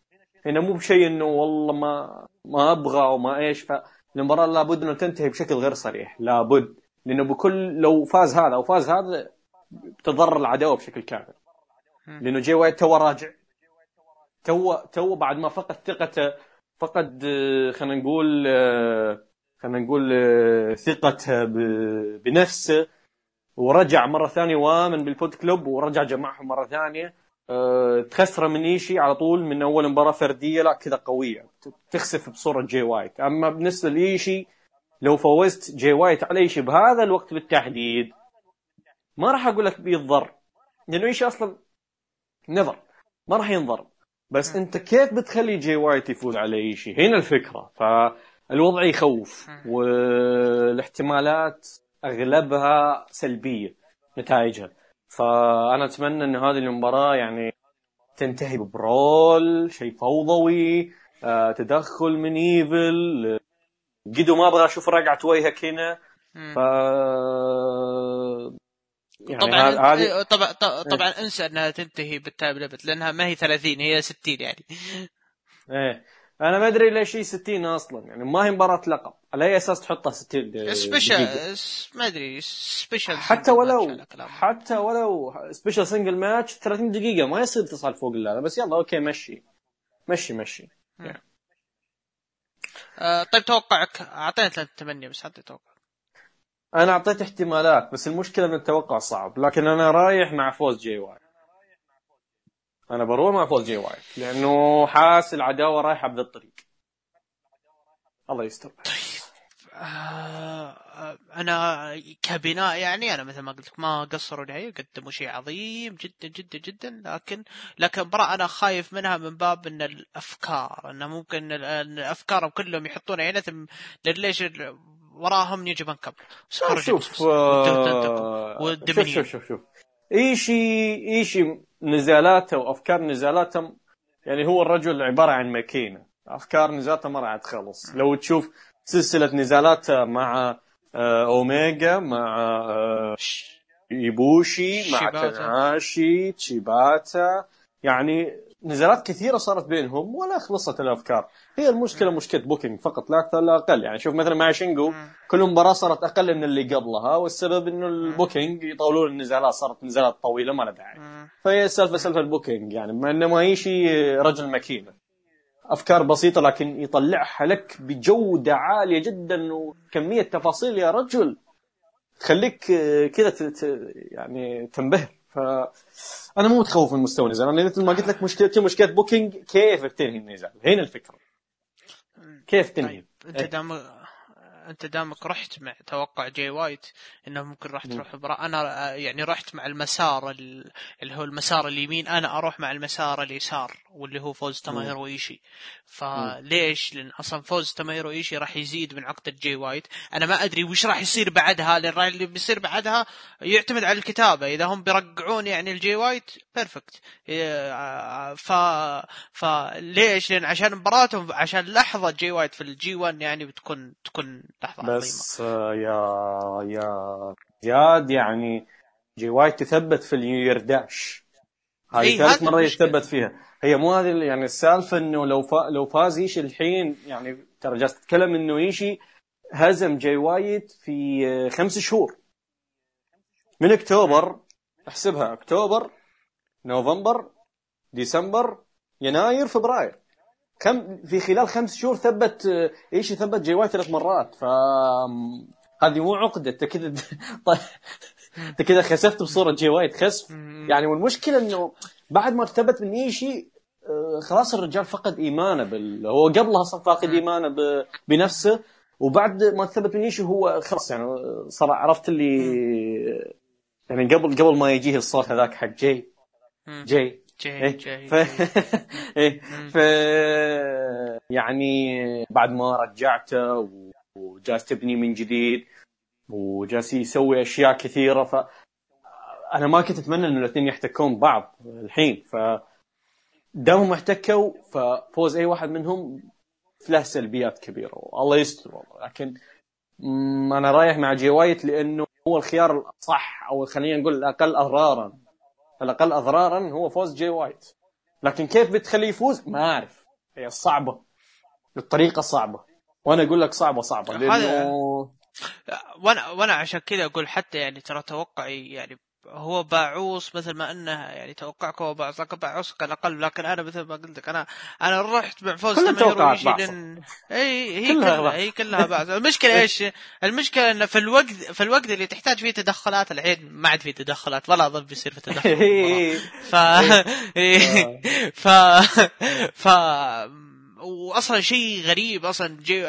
هنا مو بشيء إنه والله ما ما أبغى وما إيش. فالمباراه لابد إنه تنتهي بشكل غير صريح. لابد لأنه بكل لو فاز هذا أو فاز هذا تضر العداوة بشكل كامل. لأنه جي وايت تو راجع. تو تو بعد ما فقد ثقته فقد خلينا نقول خلينا نقول ثقته بنفسه ورجع مرة ثانية وآمن بال Bullet Club ورجع جمعهم مرة ثانية. تخسره من إيشي على طول من أول مباراة فردية لا كذا قوية. تخسف بصورة جي وايت. أما بالنسبة لإيشي لو فوزت جي وايت على إيشي بهذا الوقت بالتحديد ما راح أقول لك بيتضر لأنه إيش أصلا؟ نظر ما راح ينضر بس أنت كيف بتخلي جي وايت يفوز على إيشي هنا الفكرة. فالوضع يخوف والاحتمالات أغلبها سلبية نتائجها. فأنا أتمنى إن هذه المباراة يعني تنتهي ب brawl شيء فوضوي آه، تدخل من إيفل. قدو ما أبغى أشوف رقعة وجهك هنا. ف يعني طبعا هذه طبعا طبعا إنسى إنها تنتهي بال time limit لأنها ما هي 30 هي 60 يعني. إيه. أنا ما أدري ليش هي 60 أصلا يعني ما هي مباراة لقب على أي أساس تحطها 60 special ما أدري special حتى ولو حتى ولو special single match 30 دقيقة ما يصير تصل فوق هذا بس يلا okay مشي. مشي مشي. آه طيب توقعك أعطينا 8 بس حتى توقع. أنا أعطيت احتمالات بس المشكلة إن التوقع صعب لكن أنا رايح مع فوز جي وايت. أنا بروح مع فوز جي وايت لأنه حاس العداوة رايحة بذا الطريق. الله يستر. طيب آه أنا كبناء يعني أنا مثل ما قلت لك ما قصروا نهائيا قدموا شيء عظيم جدا جدا جدا لكن لكن برا أنا خايف منها من باب إن الأفكار إنه ممكن افكارهم كلهم يحطون عينتهم ليش وراهم نيو جابان كاب شوف شوف آه، شوف شوف شوف شوف إيشي إيشي نزالاته وأفكار نزالاته يعني هو الرجل عبارة عن ماكينة. أفكار نزالاته ما راح تخلص. لو تشوف سلسلة نزالاته مع آه، أوميجا مع آه، إيبوشي مع تناهاشي تشيباتا يعني نزالات كثيرة صارت بينهم ولا خلصت الأفكار. هي المشكلة مشكلة booking فقط لا أكثر لا أقل. يعني شوف مثلا مع شينجو كل مباراة صارت أقل من اللي قبلها والسبب إنه ال booking يطولون النزالات صارت نزالات طويلة ما لها داعي. فهي السالفه سالفة ال booking يعني. مع إنه ما شيء رجل ماكينة. أفكار بسيطة لكن يطلعها لك بجودة عالية جدا وكمية تفاصيل. يا رجل تخليك كذا يعني تنبهر. ف أنا مو متخوف من مستوى النزال أنا مثل ما قلت لك مشكلتي مشكلة booking كيف بتنهي النزال؟ هنا الفكرة. كيف تنهي؟ طيب انت دام انت دامك رحت مع توقع جاي وايت انه ممكن راح تروح برا. أنا يعني رحت مع المسار اللي هو المسار اليمين. أنا أروح مع المسار اليسار واللي هو فوز توموهيرو ايشي. فليش؟ لأن أصلا فوز توموهيرو ايشي راح يزيد من عقده جاي وايت. أنا ما أدري وش راح يصير بعدها لأن اللي بيصير بعدها يعتمد على الكتابة. إذا هم بيرقعون يعني الجي وايت perfect ف فليش؟ لأن عشان مباراتهم عشان لحظة جي وايت في الجي 1 يعني بتكون تكون لحظة بس عظيمة. يا يا زياد يعني جي وايت تثبت في النيو داش. هذه إيه ثالث مرة يتثبت فيها. هي مو هذه يعني السالفة إنه لو فا لو فاز ايشي الحين يعني ترى جالس تتكلم إنه ايشي هزم جاي وايت في خمس شهور. من أكتوبر احسبها أكتوبر نوفمبر ديسمبر يناير فبراير. كم في خلال خمس شهور ثبت إيش ثبت؟ جاي وايت ثلاث مرات. ف هذه مو عقدة. أنت كذا طيب. أنت كذا خسفت بصورة جاي وايت خسف يعني والمشكلة إنه بعد ما ثبت من ايشي آه، خلاص الرجال فقد إيمانه بال... هو قبلها أصلا فاقد إيمانه ب... بنفسه. وبعد ما ثبت من ايشي هو خلاص يعني صار عرفت اللي يعني قبل قبل ما يجيه الصوت هذاك حق جاي. جاي. إيه؟ ف... إيه؟ ف... يعني بعد ما رجعته وجالس تبني من جديد وجالس يسوي أشياء كثيرة ف أنا ما كنت أتمنى انه الاثنين يحتكون بعض الحين ف دامهم احتكوا ففوز أي واحد منهم له سلبيات كبيرة والله يستر والله لكن أنا رايح مع جي وايت لأنه هو الخيار الأصح أو خلينا نقول الأقل أضرارا الاقل أضرارا هو فوز جي وايت. لكن كيف بتخليه يفوز؟ ما أعرف. هي صعبة. الطريقة صعبة. وأنا أقول لك صعبة صعبة. لأنه وأنا وأنا عشان كذا أقول حتى يعني ترى توقعي يعني هو باعوص مثل ما أنه يعني توقعك هو باعوص لكن باعوص على الاقل لكن أنا مثل ما قلت لك أنا أنا رحت مع فوز توقعات لن... إي هي كلها, كلها هي كلها باعوص المشكلة إيش؟ المشكلة إنه في الوقت في الوقت اللي تحتاج فيه تدخلات الحين ما عاد في تدخلات ولا اظن بيصير في تدخل ف ف ف واصلا شيء غريب أصلا جي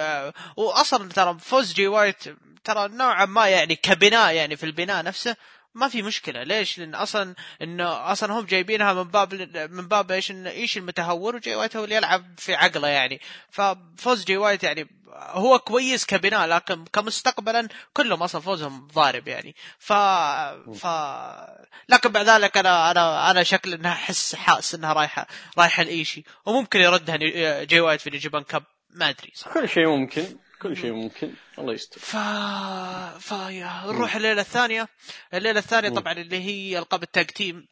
واصلا ترى فوز جي وايت ترى نوعا ما يعني كبناء يعني في البناء نفسه ما في مشكلة. ليش؟ لأن أصلا انه أصلا هم جايبينها من باب من باب إيش؟ انه إيش المتهور؟ وجاي وايت هو اللي يلعب في عقله يعني. ففوز جاي وايت يعني هو كويس كبناء لكن كمستقبلا كلهم أصلا فوزهم ضارب يعني. ف ف لكن بعد ذلك أنا أنا أنا شكل إنها أحس حاس إنها رايحة رايحة لايشي وممكن يردها جاي وايت في ال Japan Cup. ما أدري صراحة. كل شيء ممكن. كل شيء ممكن الله يستر. ف ف نروح الليلة الثانية. الليلة الثانية طبعا اللي هي ألقاب التاج تيم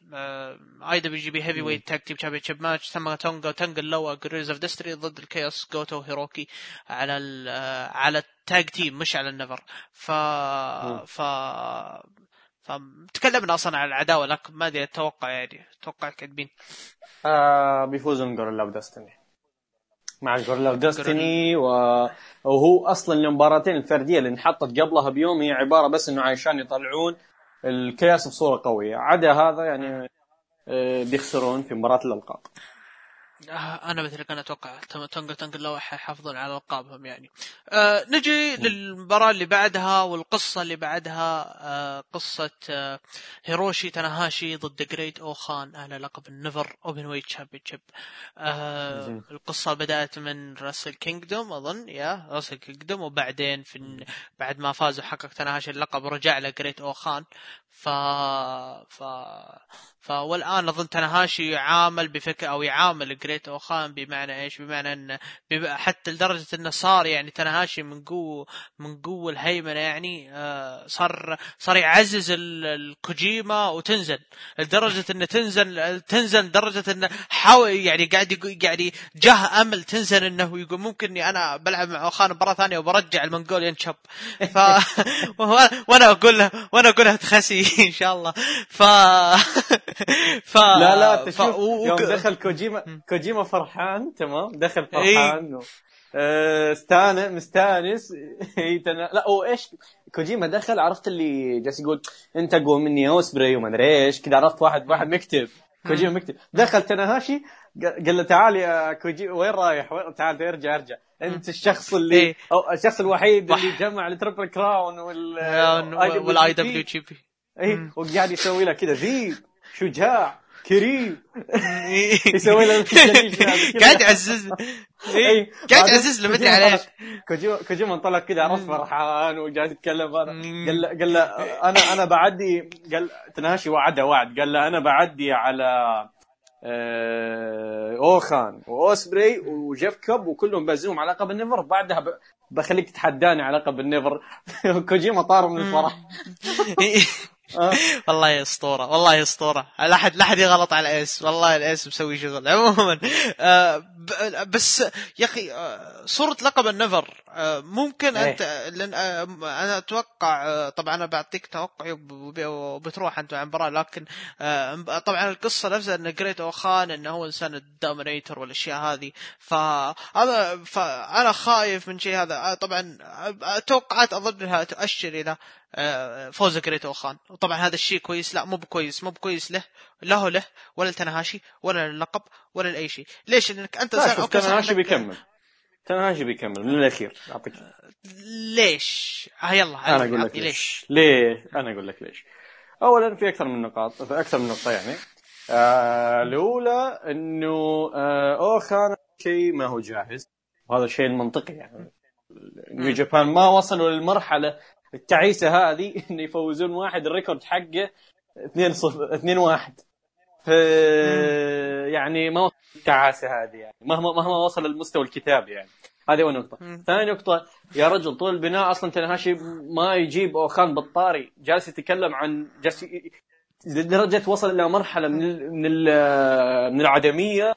اي دبليو جي بي هيفي ويت تاج تيم تشامبيون شيب ماتش ثم تونجا وتنجا اللوا جريز اوف دستري ضد الكيوس جوتو هيروكي على ال على التاج تيم مش على النفر. ف ف فتكلمنا أصلا عن العداوة لكن ما أدري أتوقع يعني أتوقع كاتبين. آه بيفوزون جوريلا ودستني مع جورلا ودستني و... وهو أصلا المباراتين الفردية اللي انحطت قبلها بيوم هي عبارة بس إنه عشان يطلعون ال Chaos بصورة قوية. عدا هذا يعني آه، بيخسرون في مباراة الألقاب. أنا مثلك أنا أتوقع تونجا تونجا لو حيحافظون على ألقابهم يعني. آه نجي للمباراة اللي بعدها والقصة اللي بعدها آه قصة آه هيروشي تاناهاشي ضد جريت اوخان على لقب ال NEVER openweight championship آه القصة بدأت من Wrestle Kingdom أظن يا Wrestle Kingdom وبعدين في بعد ما فاز وحقق تاناهاشي اللقب رجع له جريت اوخان ف ف فوالآن اظن تناهاشي يعامل بفكر أو يعامل جريت أوخان بمعنى إيش؟ بمعنى أن حتى لدرجة أنه صار يعني تناهاشي من قوه من قوة الهيمنة يعني آه صار صار يعزز الكوجيما وتنزان. لدرجة انه تنزل تنزل لدرجة انه حاول يعني قاعد قاعد جاه أمل تنزل أنه يقول ممكن اني أنا بلعب مع أوخان مباراه ثانية وبرجع المنغوليان شاب ف وأنا أقول له وأنا أقول له تخسي إن شاء الله. ف ف لا لا تشوف ف... يوم دخل كوجيما كوجيما فرحان تمام؟ دخل إيه. فرحان و... استانس مستانس. لا هو إيش؟ كوجيما دخل عرفت اللي جالس يقول أنت اقوى مني اوسبري وما أدري إيش كذا عرفت واحد واحد مكتئب. كوجيما مكتئب. دخل تناهاشي قال له تعال يا كوجيما وين رايح؟ وين تعال ارجع ارجع. أنت الشخص اللي إيه. أو الشخص الوحيد وح- اللي جمع ال Triple Crown وال وال IWGP وقاعد يسوي له كذا ذيب شجاع كريم يسوي له. قاعد يعزز إي. إيه. قاعد يعزز له مدري على إيش كوجيما انطلق كذا عرفت فرحان وجالس يتكلم هذا. قال له قال له أنا أنا بعدي قال تناشي وعده وعد قال له أنا بعدي على آه، أوخان وأوسبري وجيف كوب وكلهم بنازلهم على لقب ال NEVER بعدها ب- بخليك تتحداني على لقب ال NEVER كوجيما طار من الفرح. والله يا أسطورة والله أسطورة. لا أحد لا أحد يغلط على Ace والله ال Ace مسوي شغل. عموما آه بس يا أخي آه صورة لقب ال NEVER آه ممكن إيه. أنت لأن آه أنا أتوقع آه طبعا أنا بعطيك توقعي وب- وب- وبتروح أنت عن المباراه لكن آه طبعا القصة نفسها إن جريت أوخان انه هو إنسان ال Dominator والأشياء هذه. فانا فانا خايف من شيء هذا. آه طبعا آه، توقعات اظن انها تؤشر إلى آه، فوز جريت اوخان وطبعا هذا الشيء كويس. لا مو بكويس. مو بكويس له له له ولا تنهاشي ولا للقب ولا لأي شيء. ليش؟ لأنك أنت لا شوف أوكي، صح تنهاشي بيكمل. تنهاشي بيكمل. من الأخير. أعطيك. ليش؟ ها يلا أنا أقول لك ليش. ليه أنا أقول لك ليش. اولا في أكثر من نقاط في أكثر من نقطة يعني. آه الأولى إنه آه اوخان شيء ما هو جاهز. وهذا الشيء المنطقي يعني. New Japan ما وصلوا للمرحلة التعيسة هذه إنه يفوزون واحد ال record حقه 2 0 2 1 ف يعني ما وصل التعاسة هذه يعني مهما مهما وصل للمستوى الكتابي يعني. هذه أول نقطة. ثاني نقطة يا رجل طول البناء أصلا تنهاشي ما يجيب أوخان بالطاري جالس يتكلم عن جالس لدرجة وصل إلى مرحلة من ال من ال من العدمية.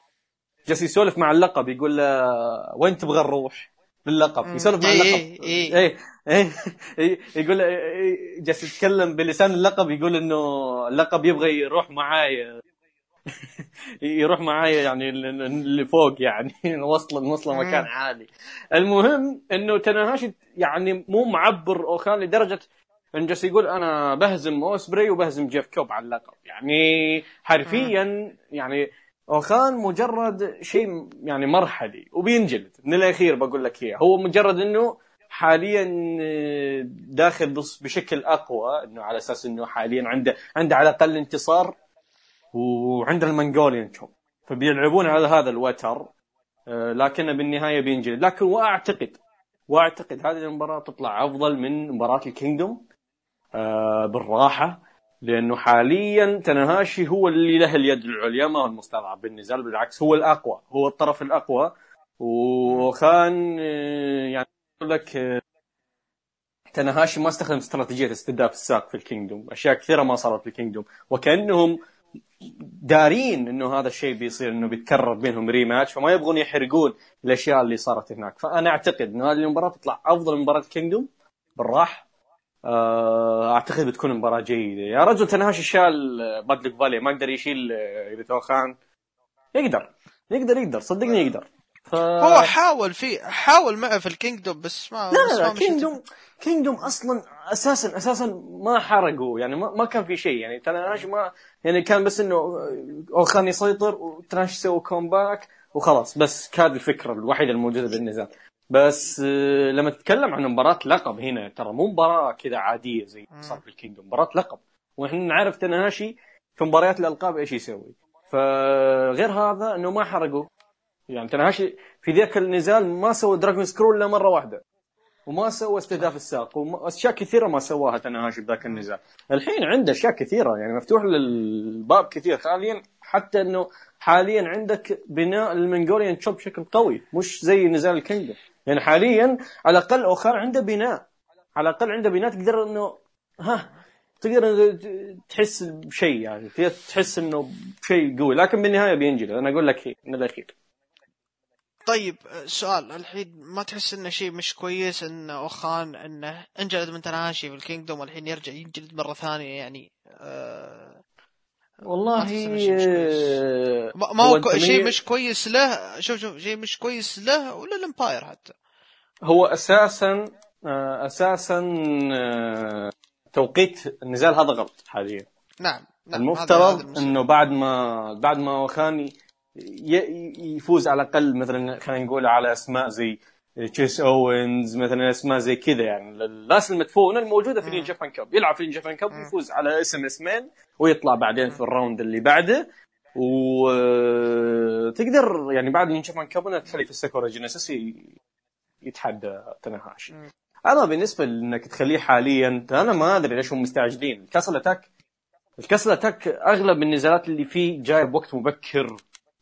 جالس يسولف مع اللقب يقول له وين تبغى نروح باللقب. يسولف مع إيه اللقب. إيه إيه إيه. إيه، يقول إيه، جالس يتكلم بلسان اللقب يقول إنه اللقب يبغى يروح معاي. يروح معايا يعني اللي فوق يعني نوصل نوصله مم. مكان عالي. المهم إنه تناهاشي يعني مو معبر اوخان لدرجة انه جالس يقول أنا بهزم أوسبري وبهزم جيف كوب على اللقب. يعني حرفيا يعني اوخان مجرد شيء يعني مرحلي وبينجلد. من الأخير بقول لك إياه. هو مجرد إنه حاليا داخل بص- بشكل أقوى إنه على أساس إنه حاليا عنده عنده على الأقل انتصار وعنده المنغوليان شوب. فبيلعبون على هذا الوتر آه، لكنه بالنهاية بينجلد. لكن وأعتقد وأعتقد هذه المباراة تطلع أفضل من مباراة الكينجدوم آه، بالراحة لأنه حاليا تنهاشي هو اللي له اليد العليا ما هو المستضعف بالنزال بالعكس هو الأقوى هو الطرف الأقوى. وكان آه، يعني أقول لك آه، تنهاشي ما استخدم استراتيجية استهداف الساق في ال Kingdom أشياء كثيرة ما صارت في ال Kingdom وكأنهم دارين إنه هذا الشيء بيصير إنه بيتكرر بينهم rematch فما يبغون يحرقون الأشياء اللي صارت هناك. فأنا أعتقد إنه هذه المباراة تطلع أفضل مباراة Kingdom بالراح. آه، أعتقد بتكون مباراة جيدة. يا رجل تنهاشي شال باد لك فالي ما قدر يشيل آه، جريت أوخان. يقدر. يقدر يقدر. صدقني يقدر. ف... هو حاول في حاول معه في ال Kingdom بس ما لا بس لا لا. Kingdom Kingdom أصلا أساسا أساسا ما حرقوا يعني ما, ما كان في شيء يعني تناش ما يعني كان بس إنه اوخان يسيطر وتناش يسوي comeback وخلاص بس كانت الفكرة الوحيدة الموجودة بالنزال. بس آه، لما تتكلم عن مباراة لقب هنا ترى مو مباراة كذا عادية زي ما صار في ال Kingdom مباراة لقب. وإحنا نعرف تنهاشي في مباريات الألقاب إيش يسوي. فغير هذا إنه ما حرقوا. يعني تنهاشي في ذاك النزال ما سوى dragon screw إلا مرة واحدة. وما سوى استهداف الساق. واشياء كثيرة ما سواها تنهاشي بذاك النزال. الحين عنده أشياء كثيرة. يعني مفتوح للباب كثير. حاليا حتى إنه حاليا عندك بناء ال Mongolian chop بشكل قوي. مش زي نزال ال Kingdom يعني حاليا على الأقل اوخان عنده بناء. على الأقل عنده بناء تقدر انه ها تقدر تحس بشيء يعني. تحس إنه شيء قوي. لكن بالنهاية بينجلد أنا أقول لك هي من الاخير طيب سؤال الحين ما تحس إنه شيء مش كويس إن اوخان إنه انجلد من تناشي في ال Kingdom والحين يرجع ينجلد مرة ثانية يعني آه والله ما. آه، ما ما هو كو- شيء مش كويس له شوف شوف شيء مش كويس له ولا ال Empire حتى هو أساسا آه، أساسا آه، توقيت النزال هذا غلط حاليا نعم نعم المفترض. إنه بعد ما بعد ما وخان ي- ي- يفوز على الأقل مثلا خلينا نقول على أسماء زي تشيس أوينز مثلا أسماء زي كذا يعني. الناس المدفونه الموجودة في Japan Cup يلعب في Japan Cup ويفوز على اسم اسمين ويطلع بعدين في ال round اللي بعده. وتقدر يعني بعد من Japan Cup انك تخلي في ال Sakura Genesis يتحدى تنهاشي. أنا بالنسبة انك تخليه حاليا أنا ما أدري ليش هم مستعجلين. ال Castle Attack ال Castle Attack أغلب النزالات اللي فيه جاي بوقت مبكر.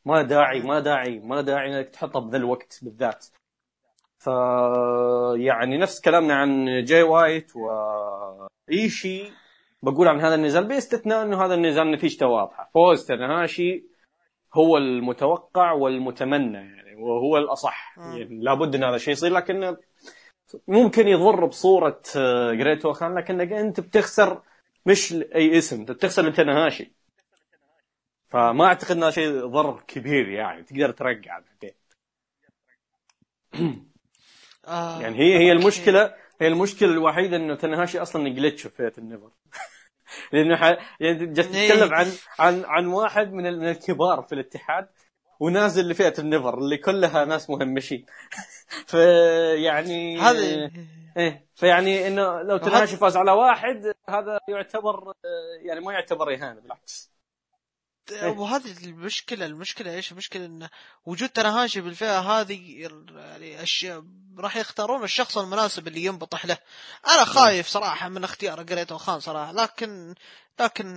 ما داعي ما داعي ما داعي إنك تحطها بذا الوقت بالذات. ف يعني نفس كلامنا عن جاي وايت وايشي بقول عن هذا النزال باستثناء إنه هذا النزال نتيجته واضحه فوز تنهاشي هو المتوقع والمتمنى يعني وهو الأصح. يعني لابد إن هذا الشيء يصير لكن ممكن يضر بصورة جريت وخان لكنك أنت بتخسر مش اي اسم أنت بتخسر لتنهاشي فما أعتقد انه شيء ضرر كبير يعني. تقدر ترجع بعدين. آه يعني هي هي المشكلة هي المشكلة الوحيدة إنه تنهاشي أصلا glitch في فيت ال NEVER لأنه ح... يعني إيه. تتكلم عن عن عن واحد من من الكبار في الاتحاد ونازل لفئه النيفر اللي كلها ناس مهمشين. فيعني هذه إيه. فيعني إنه لو تنهاشي فاز على واحد هذا يعتبر يعني ما يعتبر إهانة بالعكس. وهذه المشكلة المشكلة إيش؟ المشكلة إن وجود تناهاشي بالفئة هذه يعني أش... راح يختارون الشخص المناسب اللي ينبطح له. أنا خايف صراحة من اختيار جريت أوخان صراحة. لكن لكن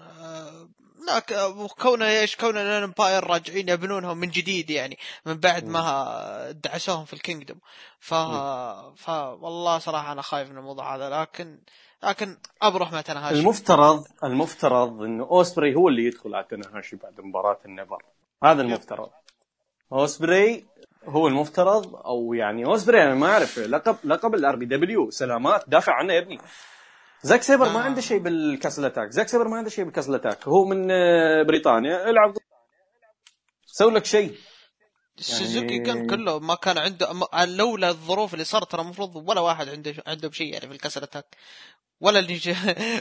آه، لكن كونه إيش؟ كون ال Empire راجعين يبنونهم من جديد يعني من بعد ما دعسوهم في ال Kingdom. ف ف والله صراحة أنا خايف من الموضوع هذا. لكن لكن ابرح مع تناهاشي المفترض المفترض انه أوسبري هو اللي يدخل على تناهاشي بعد مباراة ال NEVER هذا المفترض. أوسبري هو المفترض أو يعني أوسبري أنا ما أعرف لقب لقب ال RPW. سلامات دافع عنه يا ابني. زاك سيبر ما آه. عنده شيء بال Castle Attack زاك سيبر ما عنده شيء بال Castle Attack هو من آه، بريطانيا. العب. سوي لك شيء. سوزوكي يعني... كان كله ما كان عنده لولا الظروف اللي صارت ترى المفروض ولا واحد عنده عنده بشيء يعني في ال Castle Attack ولا اللي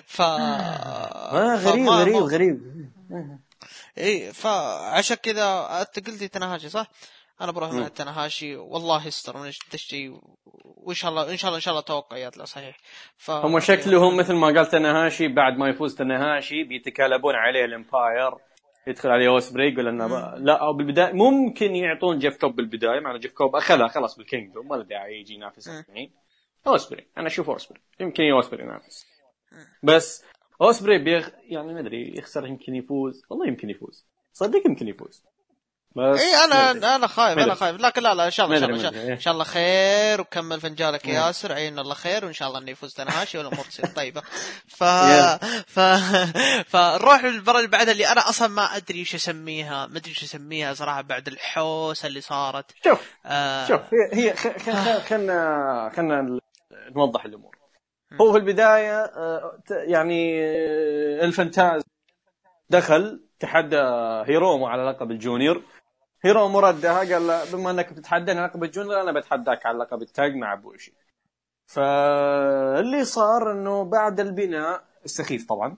ف آه غريب غريب غريب. اي فعشان كذا أنت قلت تناهاشي صح؟ أنا بروح مع تناهاشي والله يستر من الشيء وإن شاء الله إن شاء الله إن شاء الله توقعات لا صحيح. ف... هم شكلهم مثل ما قال تناهاشي بعد ما يفوز تناهاشي بيتكالبون عليه ال Empire. يدخل عليه اوسبري يقول انه لا أو بالبداية ممكن يعطون جيف كوب بالبداية مع جيف كوب أخذها خلاص بال Kingdom ما له داعي يجي ينافس الحين اوسبري أنا أشوف اوسبري يمكن اوسبري ينافس بس اوسبري بيغ... يعني ما أدري يخسر يمكن يفوز. والله يمكن يفوز. صدق يمكن يفوز. بس اي أنا أنا خايف أنا خايف. لكن لا لا إن شاء الله إن شاء الله إن شاء الله. خير وكمل فنجانك يا ياسر. عين الله خير وإن شاء الله انه يفوز تنهاشي والامور تصير طيبة. ف ف فنروح للمباراه اللي بعدها اللي أنا أصلا ما أدري إيش أسميها. ما أدري إيش أسميها صراحة بعد الحوسة اللي صارت. شوف. آه... شوف هي هي خلنا خلنا نوضح الأمور. هو في البداية آه، يعني آه، الفانتاز دخل تحدى هيرومو على لقب ال junior. هيرومو ردها قال بما أنك بتتحداني على لقب ال junior أنا بتحداك على لقب ال tag مع بوشي فاللي صار إنه بعد البناء السخيف طبعا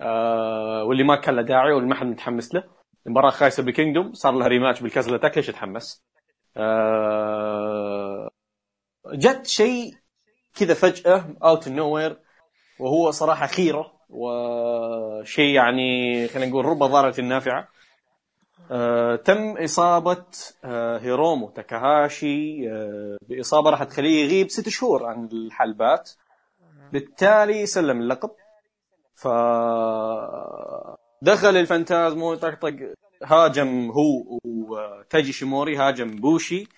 آه واللي ما كان له داعي واللي ما حد متحمس له المباراه خايسة ب Kingdom صار لها rematch بال Castle ليش يتحمس؟ آه جت شيء كذا فجأة out of nowhere وهو صراحة خيرة وشيء يعني خلينا نقول رب ضارة نافعة. آه تم إصابة آه هيرومو تاكاهاشي آه بإصابة راح تخليه يغيب ست شهور عن الحلبات. بالتالي سلم اللقب. ف دخل الفانتازمو طقطق هاجم هو وتايجي إيشيموري هاجم بوشي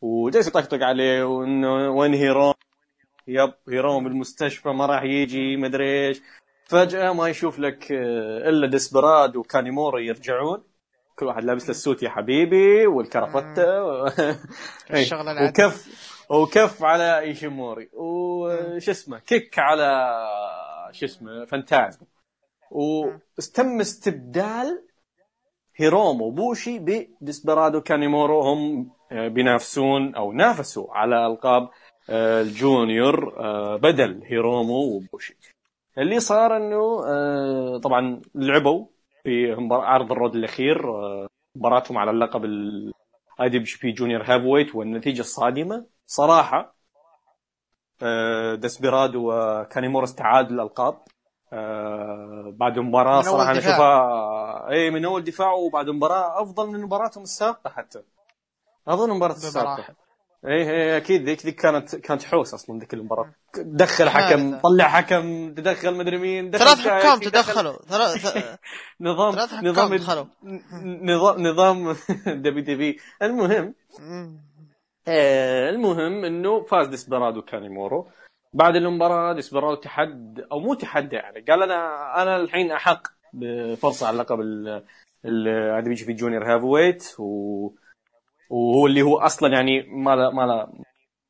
وجلس يطقطق عليه وانه وين هيرومو؟ يب هيروم بالمستشفى ما راح يجي مدري إيش. فجأة ما يشوف لك آه، إلا ديسبراد وكانيموري يرجعون. كل واحد لابس له ال suit يا حبيبي والكرافته و... الشغل وكف وكف على إيشيموري. وش اسمه كيك على شو اسمه فانتازم وتم استبدال هيرومو وبوشي بديسبرادو كانيمورو هم آه، بينافسون أو نافسوا على ألقاب ال junior آه، بدل هيرومو وبوشي اللي صار إنه آه، طبعا لعبوا في عرض ال Road الأخير مباراتهم على اللقب IWGP junior heavyweight والنتيجة الصادمة. صراحة آه، ديسبيرادو وكانيمورو استعادوا الألقاب. آه، بعد مباراة صراحة أنا. أشوفها اي من أول دفاع وبعد مباراة أفضل من مباراتهم السابقة حتى. افضل من المباراه السابقة. بمراحل اي اي أكيد ذيك ذيك كانت كانت حوس أصلا ذيك المباراة. دخل حكم. طلع حكم تدخل مدري مين دخل ثلاث حكام دخل- تدخلوا. ثلاث نظام ثلاث حكام نظام دخلوا. نظام نظام TV المهم آه، المهم إنه فاز ديسبرادو كانيمورو. بعد المباراة ديسبرادو تحد أو مو تحدى يعني قال أنا أنا الحين أحق بفرصة على لقب ال ال IWGP junior heavyweight و وهو اللي هو أصلا يعني ما له ما له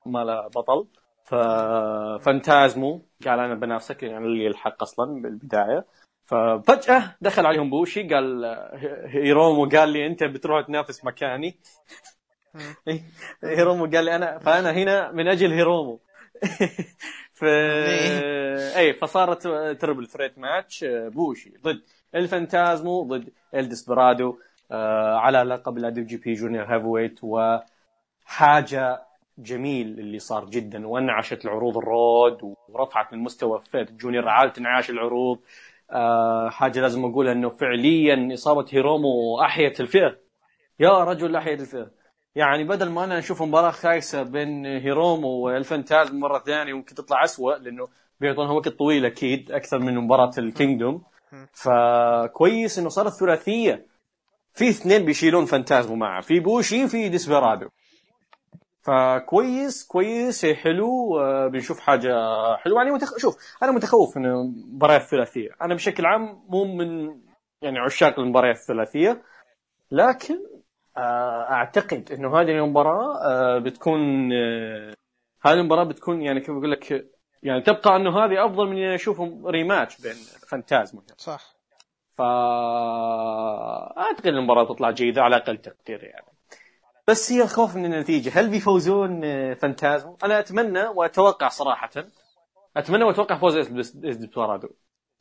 ما له بطل. ففانتازمو قال أنا بنافسك يعني اللي الحق أصلا بالبداية. ففجأة دخل عليهم بوشي قال هيرومو قال لي أنت بتروح تنافس مكاني. إيه، هيرومو قال لي أنا فأنا هنا من أجل هيرومو. ف اي فصارت triple threat match بوشي ضد الفانتازمو ضد الديسبرادو آه، على لقب ال IWGP junior heavyweight وحاجة جميل اللي صار جدا وانعشت العروض ال Road ورفعت من مستوى فئة junior عالة انعاش العروض. آه، حاجة لازم اقولها إنه فعليا إصابة هيرومو أحيت الفئة. يا رجل أحيت الفئة. يعني بدل ما أنا أشوف مباراة خايسة بين هيرومو والفانتازم مرة ثانية ممكن تطلع اسوء لأنه بيعطونها وقت طويل أكيد أكثر من مباراة ال Kingdom. فكويس إنه صارت ثلاثية. في اثنين بيشيلون فانتازمو معه في بوشي في ديسبرادو فكويس كويس إيه حلو آه، بنشوف حاجة حلوة. يعني متخ... شوف أنا متخوف من المباريات الثلاثية. أنا بشكل عام مو من يعني عشاق المباريات الثلاثية. لكن آه، أعتقد إنه هذه المباراة آه، بتكون هذه المباراة بتكون يعني كيف أقول لك يعني تبقى إنه هذه أفضل من إني اشوفهم ريماتش بين فانتازمو صح. فا أعتقد المباراة تطلع جيدة على أقل تقدير يعني. بس هي الخوف من النتيجة. هل بيفوزون آه، فانتازمو؟ أنا أتمنى وأتوقع صراحة أتمنى وأتوقع فوز ديس- ديس- ديسبرادو.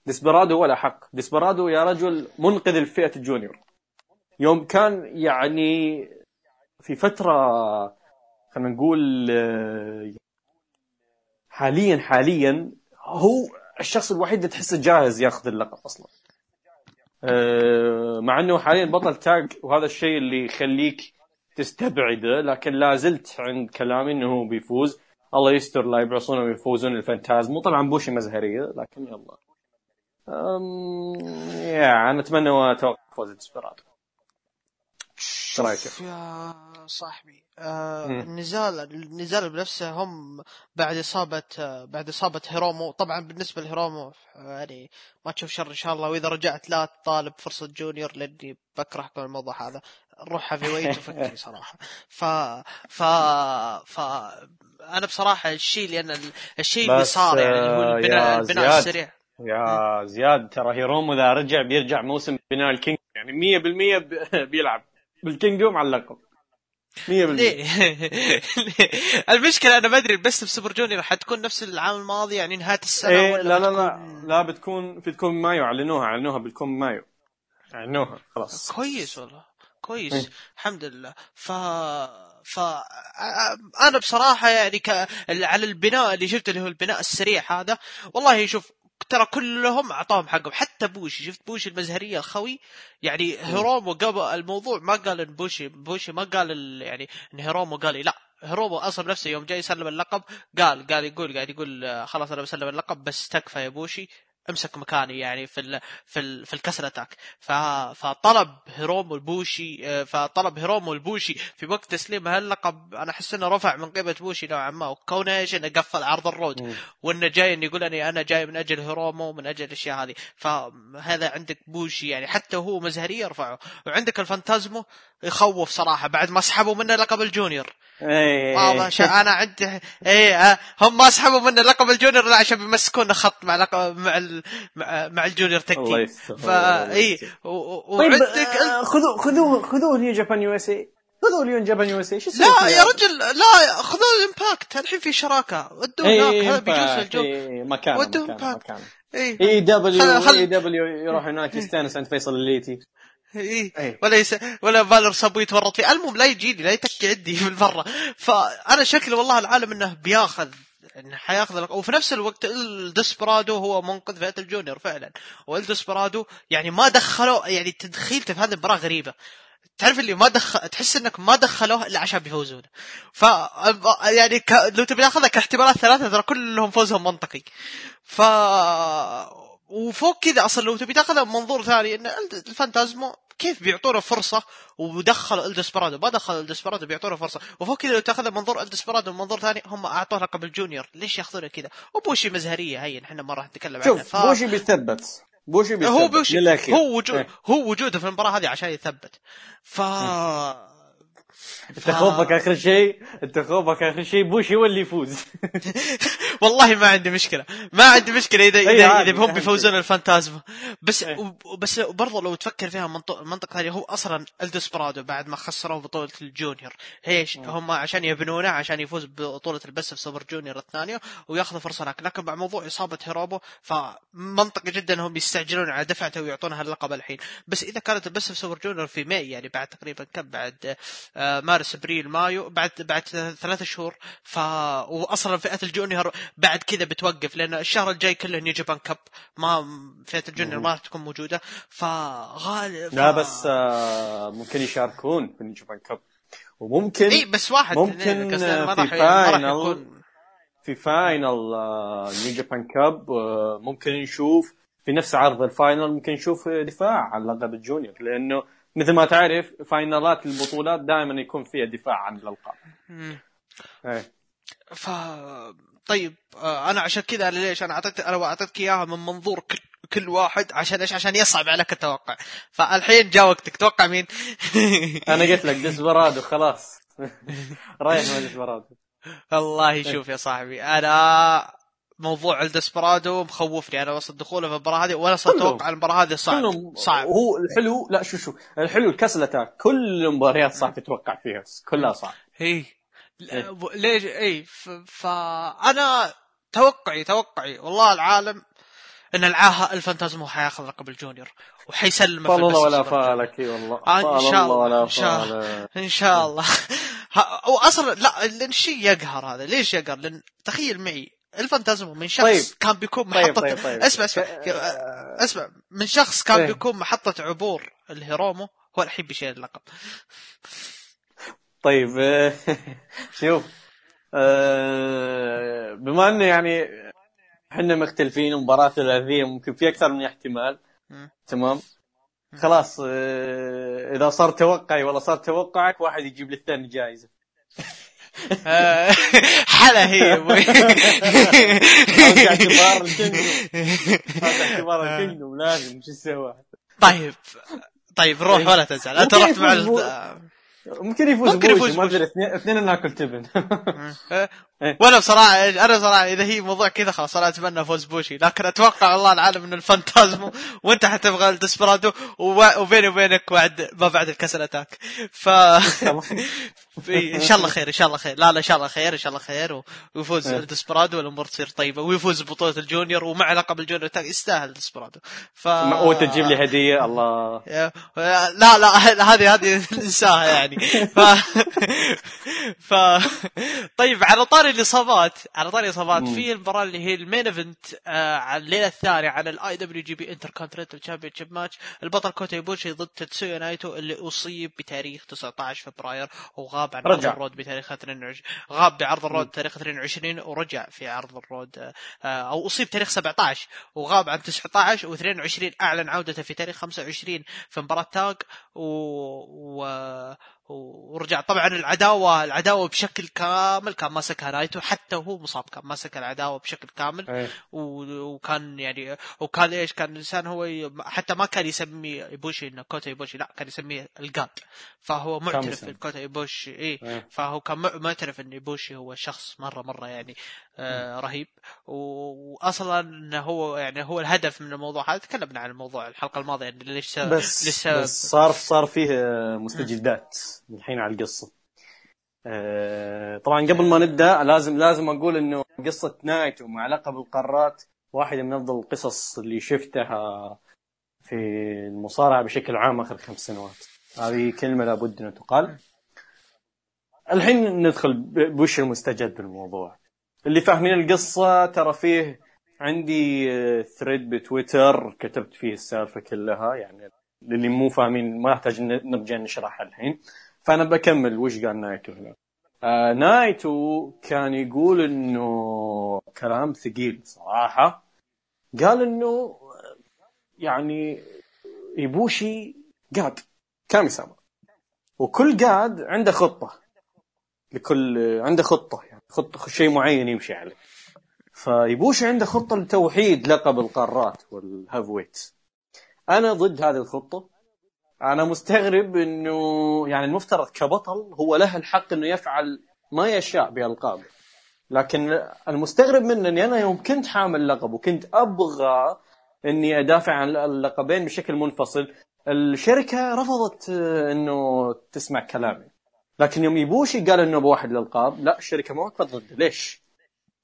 ديسبرادو ولا حق. ديسبرادو يا رجل منقذ الفئة ال junior. يوم كان يعني في فترة خلينا نقول آه، حاليا حاليا هو الشخص الوحيد اللي تحسه جاهز ياخذ اللقب أصلا. مع إنه حاليا بطل tag وهذا الشيء اللي يخليك تستبعده لكن لا زلت عند كلامي إنه هو بيفوز. الله يستر لا يبعصونه ويفوزون الفانتازمو طبعا بوشي مزهرية لكن يلا. أم... يا أنا أتمنى واتوقع فوز ديسبرادو إيش رأيك؟ يا صاحبي آه. النزال النزال بنفسه هم بعد إصابة آه بعد إصابة هيرومو طبعا بالنسبة لهيرومو آه، يعني ما تشوف شر إن شاء الله وإذا رجعت لا تطالب فرصة junior لأني بكره الموضوع هذا روح heavyweight وفكني صراحة ف ف ف أنا بصراحة الشيء لأن ال- الشيء اللي صار يعني اللي هو آه، البناء البناء. السريع يا زياد ترى هيرومو إذا رجع بيرجع موسم بناء ال Kingdom يعني 100% ب- بيلعب بال Kingdom على اللقب 100% ليه؟ المشكلة أنا ما أدري Best of Super Junior حتكون نفس العام الماضي يعني نهاية السنة إيه ولا لا لا لا. بتكون- لا بتكون بتكون مايو أعلنوها أعلنوها بتكون مايو. أعلنوها خلاص. كويس والله كويس. إيه. الحمد لله. ف ف أنا بصراحة يعني ك... على البناء اللي شفته اللي هو البناء السريع هذا والله شوف ترى كلهم أعطاهم حقهم. حتى بوشي شفت بوشي المزهرية الخوي؟ يعني هيرومو قبل الموضوع ما قال إن بوشي بوشي ما قال ال... يعني إن هيرومو قال لي لا هيرومو أصلا نفسه يوم جاي يسلم اللقب قال قال يقول قاعد يقول آه، خلاص أنا بسلم اللقب بس تكفى يا بوشي. امسك مكاني يعني في ال في ال في ال Castle Attack فطلب هيرومو البوشي فطلب هيرومو البوشي في وقت تسليم هاللقب أنا أحس إنه رفع من قيمة بوشي نوعا ما. وكونه إيش انه قفل عرض ال Road مم. وإنه جاي إنه يقول أني أنا جاي من أجل هيرومو من أجل الأشياء هذه. فهذا عندك بوشي يعني حتى هو مزهريه رفعه وعندك الفانتازمو. يخوف صراحة بعد ما سحبوا منه لقب ال Junior. إيه. والله شا أنا عندي إيه آه، هم ما سحبوا منه لقب الجونيور لا عشان بيمسكونا خط مع لقب مع ال... مع, مع الجونيور تك الله تيم يستر. فا اي و- طيب وعندك خذوا خذوه خذوه نيو جابان يو إس اي خذوه نيو جابان يو إس اي شو لا يا رجل لا خذوا الإمباكت. الحين في شراكة. ودوا هناك هذا بيجوز الجو اي ودهم مكانه باك. مكانه. اي إي دبليو خل- خل- إي دبليو يروح هناك يستأنس عند فيصل الليتي إيه. إيه. ولا يس... ولا بالر سابو يتورط فيه المهم لا يجيني لا يتكي عندي من برا. فأنا شكلي والله العالم إنه بياخذ إنه حياخذ لك وفي نفس الوقت الدسبرادو هو منقذ فئة الجونيور فعلا. والدسبرادو يعني ما دخلوا يعني تدخيلته في هذه المباراه غريبة. تعرف اللي ما دخل تحس إنك ما دخلوه إلا عشان بيفوزون. ف يعني ك... لو تبي تاخذها كاحتمالات ثلاثة ترى كلهم فوزهم منطقي. ف وفوق كذا أصلا لو تبي تاخذها من منظور ثاني إن الفانتازمو كيف بيعطونا فرصة ودخلوا الدسبرادو ما دخلوا الدسبرادو بيعطونا فرصة. وفوق كذا لو تاخذها من منظور الدسبرادو من منظور ثاني هم أعطوه لقب ال Junior. ليش ياخذونه كذا؟ وبوشي مزهرية هي إحنا ما راح نتكلم عنها. شوف بوشي بيثبت. بوشي بيثبت. هو بوشي للأخير. هو وجود إيه. هو وجوده في المباراة هذه عشان يثبت. ف انت خوفك آخر شيء انت خوفك آخر شيء بوشي هو اللي يفوز. والله ما عندي مشكلة. ما عندي مشكلة اذا اذا إذا هم. بيفوزون الفانتازمو. بس إيه. بس برضو لو تفكر فيها منطق منطق ثاني هو أصلا الدسبرادو بعد ما خسروا بطولة ال Junior. إيش؟ هم عشان يبنونه عشان يفوز ببطوله ال Best of Super Junior الثانية وياخذ فرصة هناك. لكن مع موضوع إصابة هيرومو فمنطقي جدا إنهم يستعجلون على دفعته ويعطونها اللقب الحين. بس إذا كانت ال Best of Super Junior في ماي يعني بعد تقريبا كم؟ بعد آه، مارس ابريل مايو بعد بعد ثلاثة شهور ف واصلا فئة ال Junior بعد كذا بتوقف لأن الشهر الجاي كله New Japan Cup ما فئة ال Junior ما راح تكون موجودة فغالب لا بس آه، ممكن يشاركون في ال Japan Cup. وممكن إي بس واحد ممكن ما في راح راح final في final آه، New Japan Cup آه، ممكن نشوف في نفس عرض ال final ممكن نشوف دفاع عن لقب ال Junior لأنه مثل ما تعرف final ات البطولات دائما يكون فيها دفاع عن الألقاب. إيه. ف طيب آه، أنا عشان كذا ليش أنا اعطيت أنا أعطيتك إياها من منظور كل كل واحد عشان إيش؟ عشان يصعب عليك التوقع. فالحين جاء وقتك. توقع مين؟ أنا قلت لك ديسبرادو خلاص. رايح مع ديسبرادو والله شوف يا صاحبي أنا موضوع الدسبرادو مخوفني. أنا وسط دخوله في المباراة هذه ولا. أتوقع المباراة هذه صعب. كلهم. صعب. هو الحلو لا شو شو. الحلو ال Castle Attack كل المباريات صعب تتوقع فيها. كلها صعب. هي ليش؟ اي فانا توقعي توقعي والله العالم إن العاهة الفانتازمو حياخذ لقب ال Junior وحيسلمه في فال الله البس ولا. فالك اي والله. آه، فال شاء الله الله، إن شاء فالك. إن شاء الله. ها- واصلا لا لأن الشيء يقهر هذا. ليش يقهر؟ لأن تخيل معي الفانتازمو من شخص طيب. كان بيكون طيب، محطة طيب، طيب. اسمع اسمع آه، اسمع من شخص كان إيه. بيكون محطة عبور الهيرومو هو الحين بيشيل اللقب طيب آه، شوف آه، بما إنه يعني إحنا مختلفين ومباراة ثلاثية ممكن في أكثر من احتمال. تمام خلاص إذا صار توقعي ولا صار توقعك واحد يجيب للثاني جائزة حلا هي. يا أبوي اعتبار اعتبار ال Kingdom لازم شو تسوي طيب طيب روح ولا تزعل. أنت رحت مع. ممكن يفوز ممكن يفوز ما. أدري اثنين اثنين ناكل تبن إيه. وأنا بصراحه أنا بصراحه إذا هي موضوع كذا خلاص أنا أتمنى فوز بوشي. لكن أتوقع والله العالم إنه الفانتازمو وأنت حتبغى الدسبرادو وب- وبيني وبينك بعد ما بعد ال Castle Attack. ف إن شاء الله خير إن شاء الله خير. لا لا إن شاء الله خير إن شاء الله خير. ويفوز إيه. الدسبرادو والأمور تصير طيبة. ويفوز ببطوله ال Junior ومع لقب ال Junior Tag يستاهل الدسبرادو ف وانت تجيب لي هدية الله. لا لا هذه هذه ننساها يعني. ف... ف طيب على طاري الإصابات على طاري الإصابات. في المباراة اللي هي ال main event آه على الليلة الثانية على الاي دبليو جي بي انتر كونترينتال تشامبيون شيب ماتش البطل كوتا إيبوشي ضد تاتسويا نايتو اللي أصيب بتاريخ 19 فبراير وغاب عن عرض رجع. ال Road بتاريخ 22 غاب بعرض ال Road تاريخ 22 ورجع في عرض ال Road آه، آه، أو أصيب تاريخ 17 وغاب عن 19 و22 أعلن عودته في تاريخ 25 في مباراة tag و... و... ورجع طبعا العداوة العداوة بشكل كامل كان ماسكها نايتو حتى وهو مصاب كان ماسك العداوة بشكل كامل إيه. وكان يعني وكان إيش كان الانسان هو حتى ما كان يسمي إيبوشي إنه كوتا إيبوشي لا كان يسميه ال God فهو معترف كوتا إيبوشي إيه إيه. فهو كان مع- معترف إن إيبوشي هو شخص مرة مرة يعني رهيب. و- واصلا هو يعني هو الهدف من الموضوع هذا. تكلمنا عن الموضوع الحلقة الماضية يعني ليش بس, سبب بس صار صار فيه آه، مستجدات الحين على القصة. آه، طبعا قبل ما نبدأ لازم لازم أقول إنه قصة نايتو مع لقب القارات واحدة من أفضل القصص اللي شفتها في المصارعة بشكل عام آخر خمس سنوات. هذه كلمة لابد ان تقال. الحين ندخل بوش المستجد بالموضوع. اللي فاهمين القصة ترى فيه عندي thread بتويتر كتبت فيه السالفة كلها يعني للي مو فاهمين ما يحتاج نرجع نشرحها الحين. فأنا بكمل وش قال نايتو هنا؟ آه نايتو كان يقول إنه كلام ثقيل صراحة. قال إنه يعني إيبوشي god كاميساما وكل god عنده خطة لكل عنده خطة. خطه شيء معين يمشي عليه. فإيبوشي عنده خطة لتوحيد لقب القارات وال heavyweight أنا ضد هذه الخطة. أنا مستغرب إنه يعني المفترض كبطل هو له الحق إنه يفعل ما يشاء بألقابه. لكن المستغرب منه إني أنا يوم كنت حامل لقب وكنت أبغى إني أدافع عن اللقبين بشكل منفصل. الشركة رفضت إنه تسمع كلامي. لكن يوم يبوشي قال إنه بواحد الالقاب لا الشركة ما وقفت ضده. ليش؟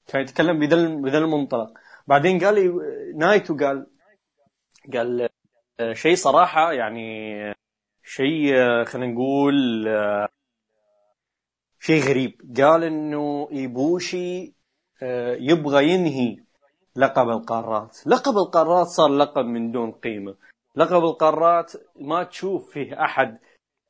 كان يتكلم بذا بذا المنطلق. بعدين قال نايتو قال قال شيء صراحة يعني شيء خلينا نقول شيء غريب. قال إنه ايبوشي يبغى ينهي لقب القارات. لقب القارات صار لقب من دون قيمة. لقب القارات ما تشوف فيه أحد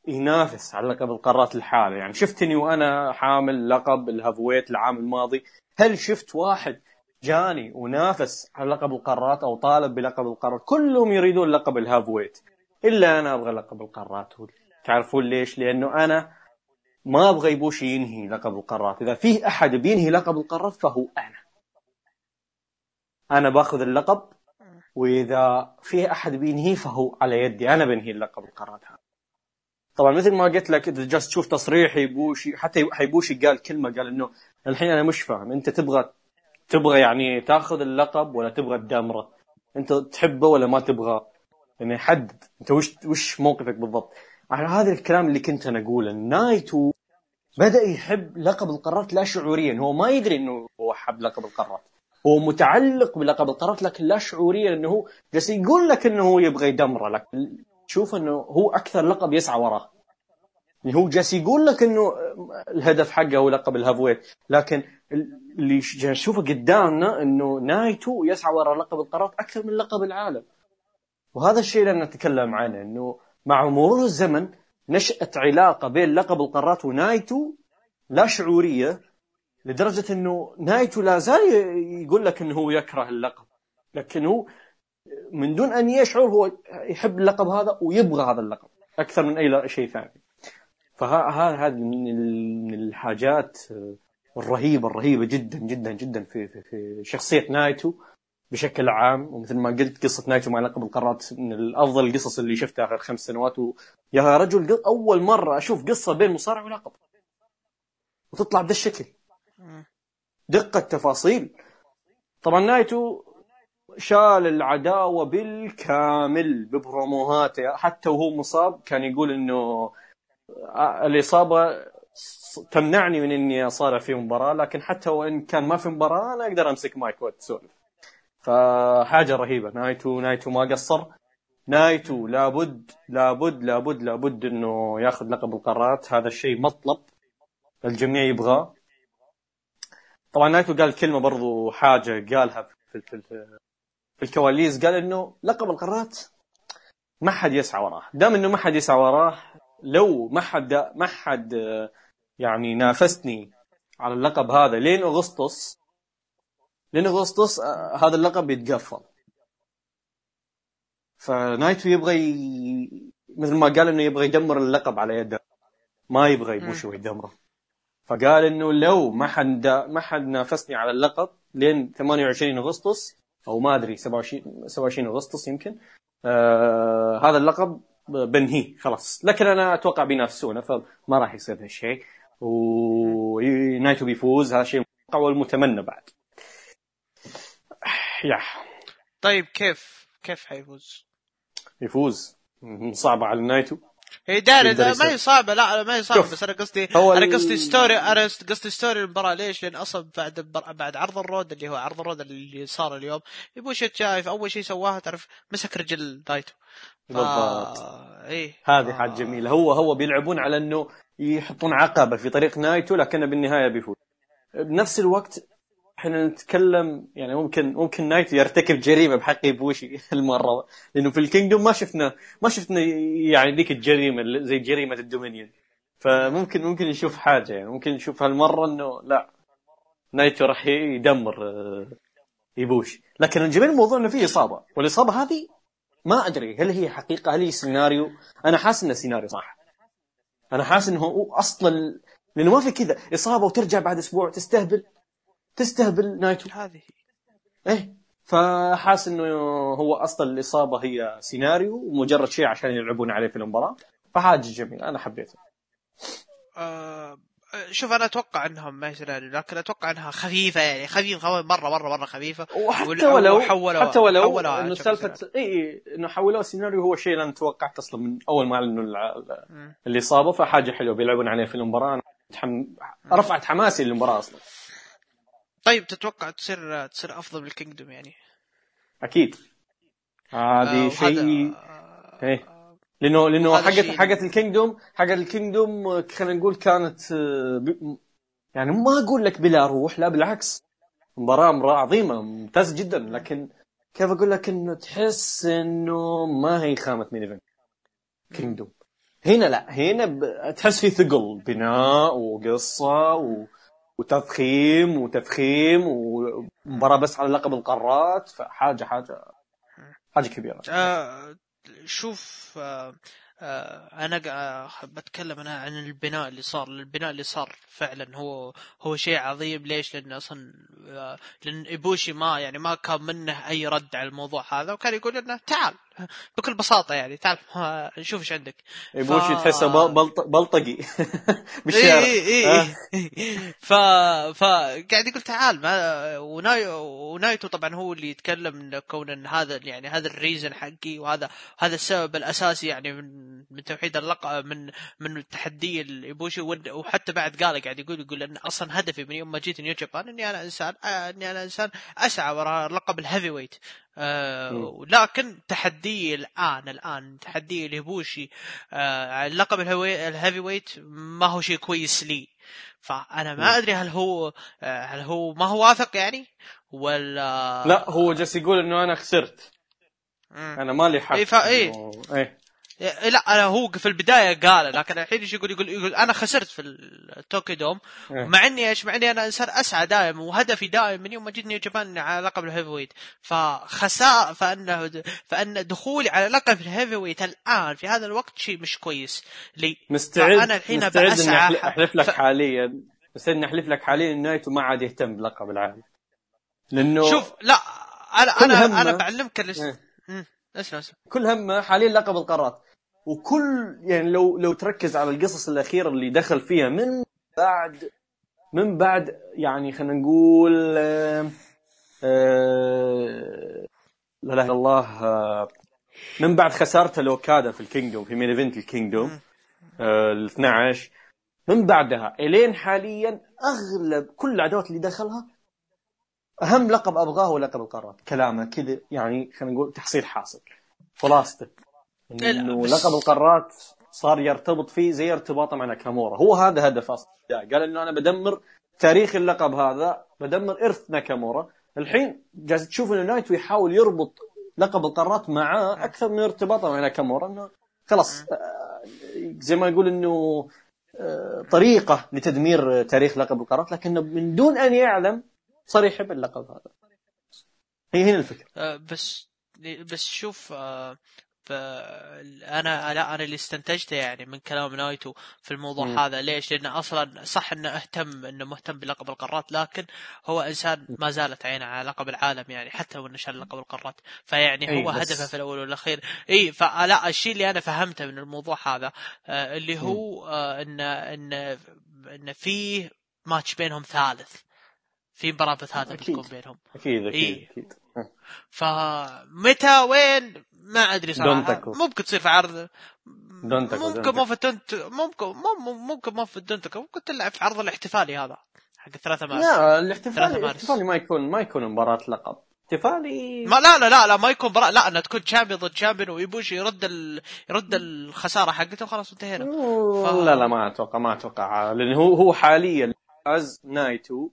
ينافس على لقب القارات الحالة. يعني شفتني وأنا حامل لقب ال heavyweight العام الماضي. هل شفت واحد جاني ونافس على لقب القارات أو طالب بلقب القارات؟ كلهم يريدون لقب ال heavyweight إلا أنا أبغى لقب القارات. تعرفون ليش؟ لأنه أنا ما أبغى يبوشي ينهي لقب القارات. إذا فيه أحد بينهي لقب القارات فهو أنا. أنا باخذ اللقب وإذا فيه أحد بينهيه فهو على يدي. أنا بنهي اللقب القارات هذا. طبعا مثل ما قلت لك إذا جالس تشوف تصريح يبوشي حتى حيبوشي قال كلمة قال إنه الحين أنا مش فاهم أنت تبغى تبغى يعني تاخذ اللقب ولا تبغى الدمرة؟ أنت تحبه ولا ما تبغى؟ يعني حدد أنت وش وش موقفك بالضبط؟ على هذا الكلام اللي كنت أنا أقوله نايتو بدأ يحب لقب القارات لا شعوريا هو ما يدري إنه هو حب لقب القارات. هو متعلق بلقب القارات لكن لا شعوريا إنه هو جالس يقول لك إنه هو يبغى يدمره لكن تشوف إنه هو أكثر لقب يسعى وراه. يعني هو جالس يقول لك إنه الهدف حقه هو لقب ال heavyweight لكن اللي نشوفه قدامنا إنه نايتو يسعى وراء لقب القارات أكثر من لقب العالم. وهذا الشيء اللي نتكلم عنه إنه مع مرور الزمن نشأت علاقة بين لقب القارات ونايتو لا شعورية لدرجة إنه نايتو لا زال يقول لك إنه هو يكره اللقب لكن هو من دون أن يشعر هو يحب اللقب هذا ويبغى هذا اللقب أكثر من أي شيء ثاني. فهذا من الحاجات الرهيبه الرهيبة جدا جدا جدا في في, في شخصية نايتو بشكل عام. ومثل ما قلت قصة نايتو مع لقب القارات من افضل القصص اللي شفتها آخر خمس سنوات. ويا رجل أول مرة أشوف قصة بين مصارع ولقب. وتطلع بهذا الشكل. دقة تفاصيل. طبعا نايتو شال العداوة بالكامل ب promoهاته حتى وهو مصاب كان يقول إنه الإصابة تمنعني من إني اصارع في مباراة لكن حتى وإن كان ما في مباراة أنا أقدر أمسك مايك وأتسولف. فحاجة رهيبة. نايتو نايتو ما قصر. نايتو لابد لابد لابد لابد إنه ياخذ لقب القارات. هذا الشيء مطلب الجميع يبغاه. طبعا نايتو قال كلمة برضو حاجة قالها في, في, الكواليس قال إنه لقب القارات. ما حد يسعى وراه. دام إنه ما حد يسعى وراه لو ما حد ما حد يعني نافسني على اللقب هذا لين اغسطس لين أغسطس هذا اللقب بيتقفل فنايتو يبغى ي... مثل ما قال إنه يبغى يدمر اللقب على يده. ما يبغى يبوش ويدمره. فقال إنه لو ما حد ما حد نافسني على اللقب لين 28 أغسطس أو ما أدري 27 27 أغسطس يمكن. آه هذا اللقب بنهيه خلاص. لكن أنا أتوقع بينافسونه فما راح يصير هالشيء. ونايتو بيفوز هذا شيء متوقع والمتمنى بعد. يا. طيب كيف كيف حيفوز؟ يفوز. صعبة على نايتو. اي داري. ما هي صعبة لا ما هي صعبة شوف، بس أنا قصدي أنا قصدي ستوري أنا قصدي ستوري المباراة ليش؟ لأن أصلا بعد البر- بعد عرض الرود اللي هو عرض الرود اللي صار اليوم يبوشيت شايف أول شيء سواها تعرف مسك رجل نايتو ف... بالضبط إيه. هذه حاجة جميلة. هو هو بيلعبون على إنه يحطون عقبة في طريق نايتو لكنه بالنهاية بيفوز. بنفس الوقت إحنا نتكلم يعني ممكن ممكن نايتو يرتكب جريمة بحق إيبوشي المرة. لأنه في الكينجدوم ما شفنا ما شفنا يعني ذيك الجريمة زي جريمة الدومينيون. فممكن ممكن نشوف حاجة يعني ممكن نشوف هالمرة إنه لا نايتو راح يدمر آه، إيبوشي. لكن الجميل الموضوع إنه فيه إصابة. والإصابة هذه ما أدري هل هي حقيقة هل هي سيناريو. أنا حاسس إنه سيناريو صح. أنا حاسس إنه أصلا لأنه ما في كذا إصابة وترجع بعد أسبوع تستهبل. تستهبل نايتو. هذه. إيه. فحاس إنه هو أصلا الإصابة هي سيناريو ومجرد شيء عشان يلعبون عليه في المباراة. فحاجه جميله أنا حبيتها آه شوف أنا أتوقع إنهم ما يصير لكن أتوقع إنها خفيفة يعني خفيفة مرة مرة مرة خفيفة. وحتى ولو وحولوا- حتى ولو حولوا إنه سالفه اي اي إنه حولوه سيناريو هو شيء أنا توقعت أصلا من أول ما اعلنوا. الإصابة. فحاجة حلوة بيلعبون عليه في المباراة. أنا. رفعت حماسي للمباراة أصلا. طيب تتوقع تصير تصير أفضل من الكينجدوم يعني؟ أكيد. هذه آه، شيء وهذا- إيه. لأنه لأنه حقت حقت الكينجدوم حقت الكينجدوم آه، خلينا نقول كانت آه، يعني ما أقول لك بلا روح لا بالعكس. مباراه مباراة عظيمة ممتاز جدا. لكن كيف أقول لك إنه تحس إنه ما هي خامة main event Kingdom. هنا لا. هنا ب... تحس في ثقل بناء وقصة و... وتضخيم وتفخيم ومباراه بس على لقب القارات فحاجة حاجة حاجة كبيرة. آه شوف آه آه أنا قا- بتكلم أنا عن البناء اللي صار. البناء اللي صار فعلا هو هو شيء عظيم. ليش؟ لأن أصلا آه لأن إيبوشي ما يعني ما كان منه أي رد على الموضوع هذا وكان يقول لنا تعال. بكل بساطة يعني تعال ها، نشوف إيش عندك. يبوشي ف- تحسه بل- بلط... بلطقي. بالشارع اي اي. اي ف ف قاعد يقول تعال ما وناي ونايتو طبعا هو اللي يتكلم كون إن هذا يعني هذا ال reason حقي وهذا هذا السبب الأساسي يعني من من توحيد اللقب من من التحدي الايبوشي وحتى بعد قال قاعد يقول يقول إن أصلا هدفي من يوم ما جيت New Japan إني أنا إنسان آه، إني أنا إنسان أسعى وراء لقب ال heavyweight آه. لكن تحدي الآن الآن تحدي الهبوشي آه على لقب الهوي- ال heavyweight ما هو شيء كويس لي فأنا. ما أدري هل هو آه هل هو ما هو واثق يعني ولا لا هو جالس يقول إنه أنا خسرت مم. أنا مالي حق إيه، فا- إيه. إيه، لا أنا هو في البداية قال لكن الحين إيش يقول يقول يقول أنا خسرت في ال Tokyo Dome. إيه. مع إني إيش مع إني أنا انسان أسعى دائم وهدفي دائم من يوم ما جيت New Japan على لقب ال heavyweight فخساء فإنه فإن دخولي على لقب الهيفي ويت الآن في هذا الوقت شيء مش كويس. لي. مستعد فأنا الحين مستعد إني احلف لك ف- حاليا. مستعد إني أحلف لك حاليا نايتو ما عاد يهتم بلقب العالم. لأنه شوف لا أنا أنا أنا بعلمك. إيه. كل همه حاليا لقب القارات. وكل يعني لو لو تركز على القصص الأخيرة اللي دخل فيها من بعد من بعد يعني خلينا نقول آه، لا إله إلا الله آه، من بعد خسارته لأوكادا في ال Kingdom في main event ال Kingdom. آه، ال 12 من بعدها إلين حاليا أغلب كل العداوات اللي دخلها أهم لقب أبغاه هو لقب القارات. كلامه كذا يعني خلينا نقول تحصيل حاصل. خلاصته لا، إنه بس- لقب القارات صار يرتبط فيه زي ارتباطه مع ناكامورا. هو هذا هدف أصلا. قال إنه أنا بدمر تاريخ اللقب هذا بدمر إرث ناكامورا. الحين جالس تشوف إنه نايتو يحاول يربط لقب القارات معاه أكثر من ارتباطه مع ناكامورا. إنه خلاص آه، زي ما يقول إنه آه، طريقة لتدمير تاريخ لقب القارات. لكنه من دون أن يعلم صار يحب اللقب هذا. هي هنا الفكرة. آه، بس بس شوف ف- أنا لا أنا اللي استنتجته يعني من كلام نايتو في الموضوع مم. هذا. ليش؟ لأنه أصلا صح إنه اهتم إنه مهتم بلقب القارات لكن هو إنسان ما زالت عينه على لقب العالم يعني حتى وانه شال لقب القارات. فيعني هو بس- هدفه في الأول والأخير. إي فلا الشيء اللي أنا فهمته من الموضوع هذا آه، اللي هو آه، إنه إنه إنه فيه ماتش بينهم ثالث. في مباراة ثالثة أكيد. بتكون بينهم. أكيد أكيد إيه. أكيد. فمتى وين؟ ما أدري صراحة. ممكن تصير في عرض. دونتاكو، ممكن. مو في الدونت ممكن مو- ممكن مو في الدونتاكو ممكن تلعب في عرض الاحتفالي هذا حق الثلاثة مارس. لا الاحتفالي. الاحتفالي ما يكون ما يكون مباراة لقب. احتفالي ما لا لا لا لا ما يكون برا لا إنها تكون champion ضد champion ويبوشي يرد ال... يرد الخسارة حقته وخلاص انتهينا. أوه، لا لا ما أتوقع ما أتوقع. لأن هو هو حاليا فاز نايتو.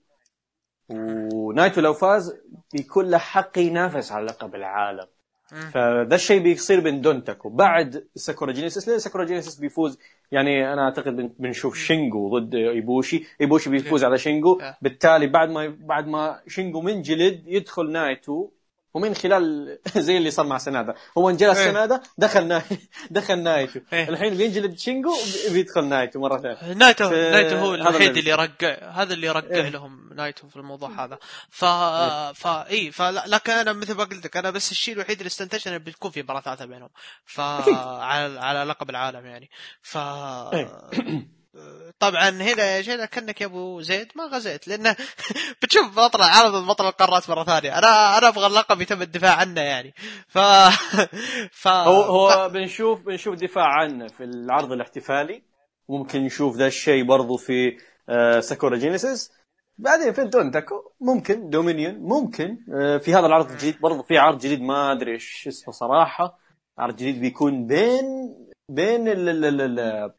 ونايتو لو فاز بيكون له حق ينافس على لقب العالم. فذا الشيء بيصير بين دونتاكو بعد ساكورا جينيسيس لأن ساكورا جينيسيس بيفوز؟ يعني أنا أعتقد بن- بنشوف شينجو ضد إيبوشي. إيبوشي بيفوز على شينجو. آه. بالتالي بعد ما بعد ما شينجو منجلد يدخل نايتو ومن خلال زي اللي صار مع سنادا هو انجلس إيه. سنادا دخل ناي... دخل نايتو. إيه. الحين بينجلد شينجو بيدخل نايتو مرة ثانية. نايتو نايتو هو الوحيد اللي يرقع هذا اللي يرقع إيه. لهم نايتو في الموضوع هذا. ف فا اي فلا لكن أنا مثل ما قلت لك أنا بس الشيء الوحيد اللي استنتجت إنه بتكون في مباراه ثالثة بينهم. ف على على لقب العالم يعني. ف طبعا هنا شيء كأنك يا أبو زيد ما غزيت لأنه بتشوف بطل العالم بطل القارات مرة ثانية. أنا أنا أبغى اللقب يتم الدفاع عنه يعني. ف ف هو هو بنشوف بنشوف دفاع عنه في العرض الاحتفالي. ممكن نشوف ذا الشيء برضو في آه، ساكورا جينيسيس. بعدين في دونتاكو ممكن دومينيون ممكن آه، في هذا العرض الجديد برضو في عرض جديد ما أدري إيش اسمه صراحة. عرض جديد بيكون بين بين ال ال ال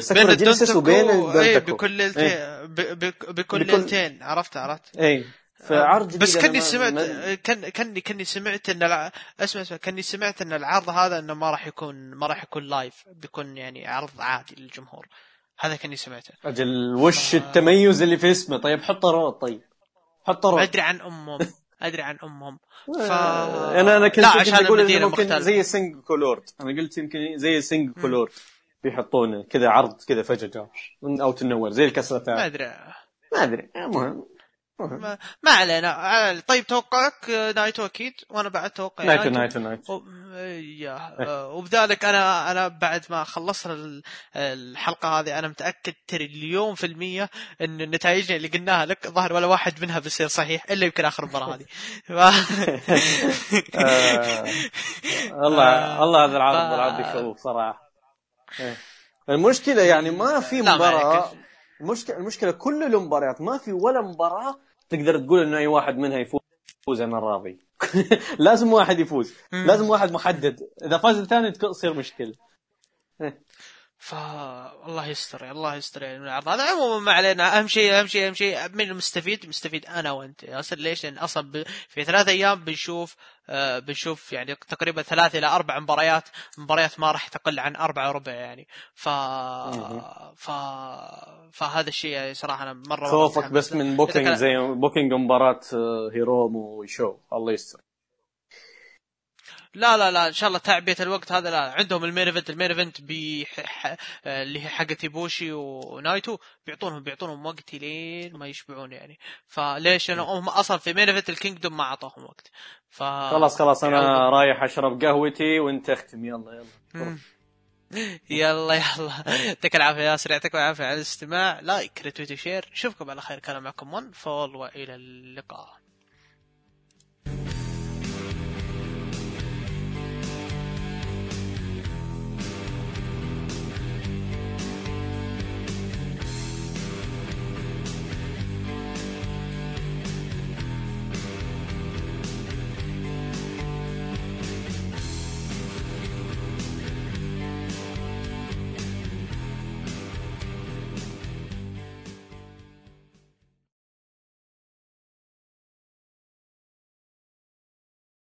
ساكورا جينيسيس وبين أي الدونتاكو بكل ليلتين بكل ليلتين عرفت عرفت. اي فعرض جديد بس كني سمعت ما- كان كني كني سمعت إن الع... اسمع اسمع كني سمعت إن العرض هذا إنه ما راح يكون ما راح يكون live بيكون يعني عرض عادي للجمهور. هذا كني سمعته. أجل وش التميز اللي في اسمه؟ طيب حطه road طيب. حطه road أدري عن أمهم. أدري عن أمهم. ف آه، أنا أنا كنت لا كنت عشان أقول ممكن مختلفة. زي Sengoku Lord أنا قلت يمكن زي Sengoku Lord بيحطونه كذا عرض كذا فجأة. جاء من out of nowhere زي ما ال Castle Attack أدري. ما أدري. المهم المهم. ما, ما علينا. على- طيب توقعك آه، نايتو أكيد. وأنا بعد توقعي نايتو نايتو. نايتو و- آه، وبذلك أنا أنا بعد ما خلصنا ال- الحلقة هذه أنا متأكد تريليون في المية إن نتائجنا اللي قلناها لك ظهر ولا واحد منها بيصير صحيح إلا يمكن آخر المباراة هذه. آه، الله آه، الله هذا العرض العرض يخوف صراحة. إيه. المشكلة يعني ما في مباراة. المشكلة المشكلة كل المباريات ما في ولا مباراة تقدر تقول إنه أي واحد منها يفوز أنا راضي لازم واحد يفوز. لازم واحد محدد. إذا فاز الثاني تصير مشكلة. ف الله يستر الله يستر يعني من العرض هذا عموما ما علينا أهم شيء أهم شيء أهم شيء من المستفيد مستفيد أنا وأنت ياسر ليش؟ لأن أصلا. في ثلاث أيام بنشوف آه بنشوف يعني تقريبا ثلاث إلى أربع مباريات مباريات ما راح تقل عن اربعه وربع يعني ف ف فهذا الشيء يعني صراحة أنا مرة خوفك بس. من booking زي booking مباراة آه، هيرومو وشو الله يستر لا لا لا إن شاء الله تعبئه الوقت هذا لا عندهم ال main event ال main event اللي هي حقت إيبوشي ونايتو بيعطونهم بيعطونهم وقت لين ما يشبعون يعني. فليش؟ أنا هم أصلا في main event ال Kingdom ما اعطوهم وقت. ف خلاص خلاص أنا. رايح أشرب قهوتي وأنت اختم. يلا يلا. يلا يلا. يعطيك العافية ياسر يعطيكم العافية على الاستماع. like retweet و share نشوفكم على خير. كان معكم One Fall وإلى اللقاء.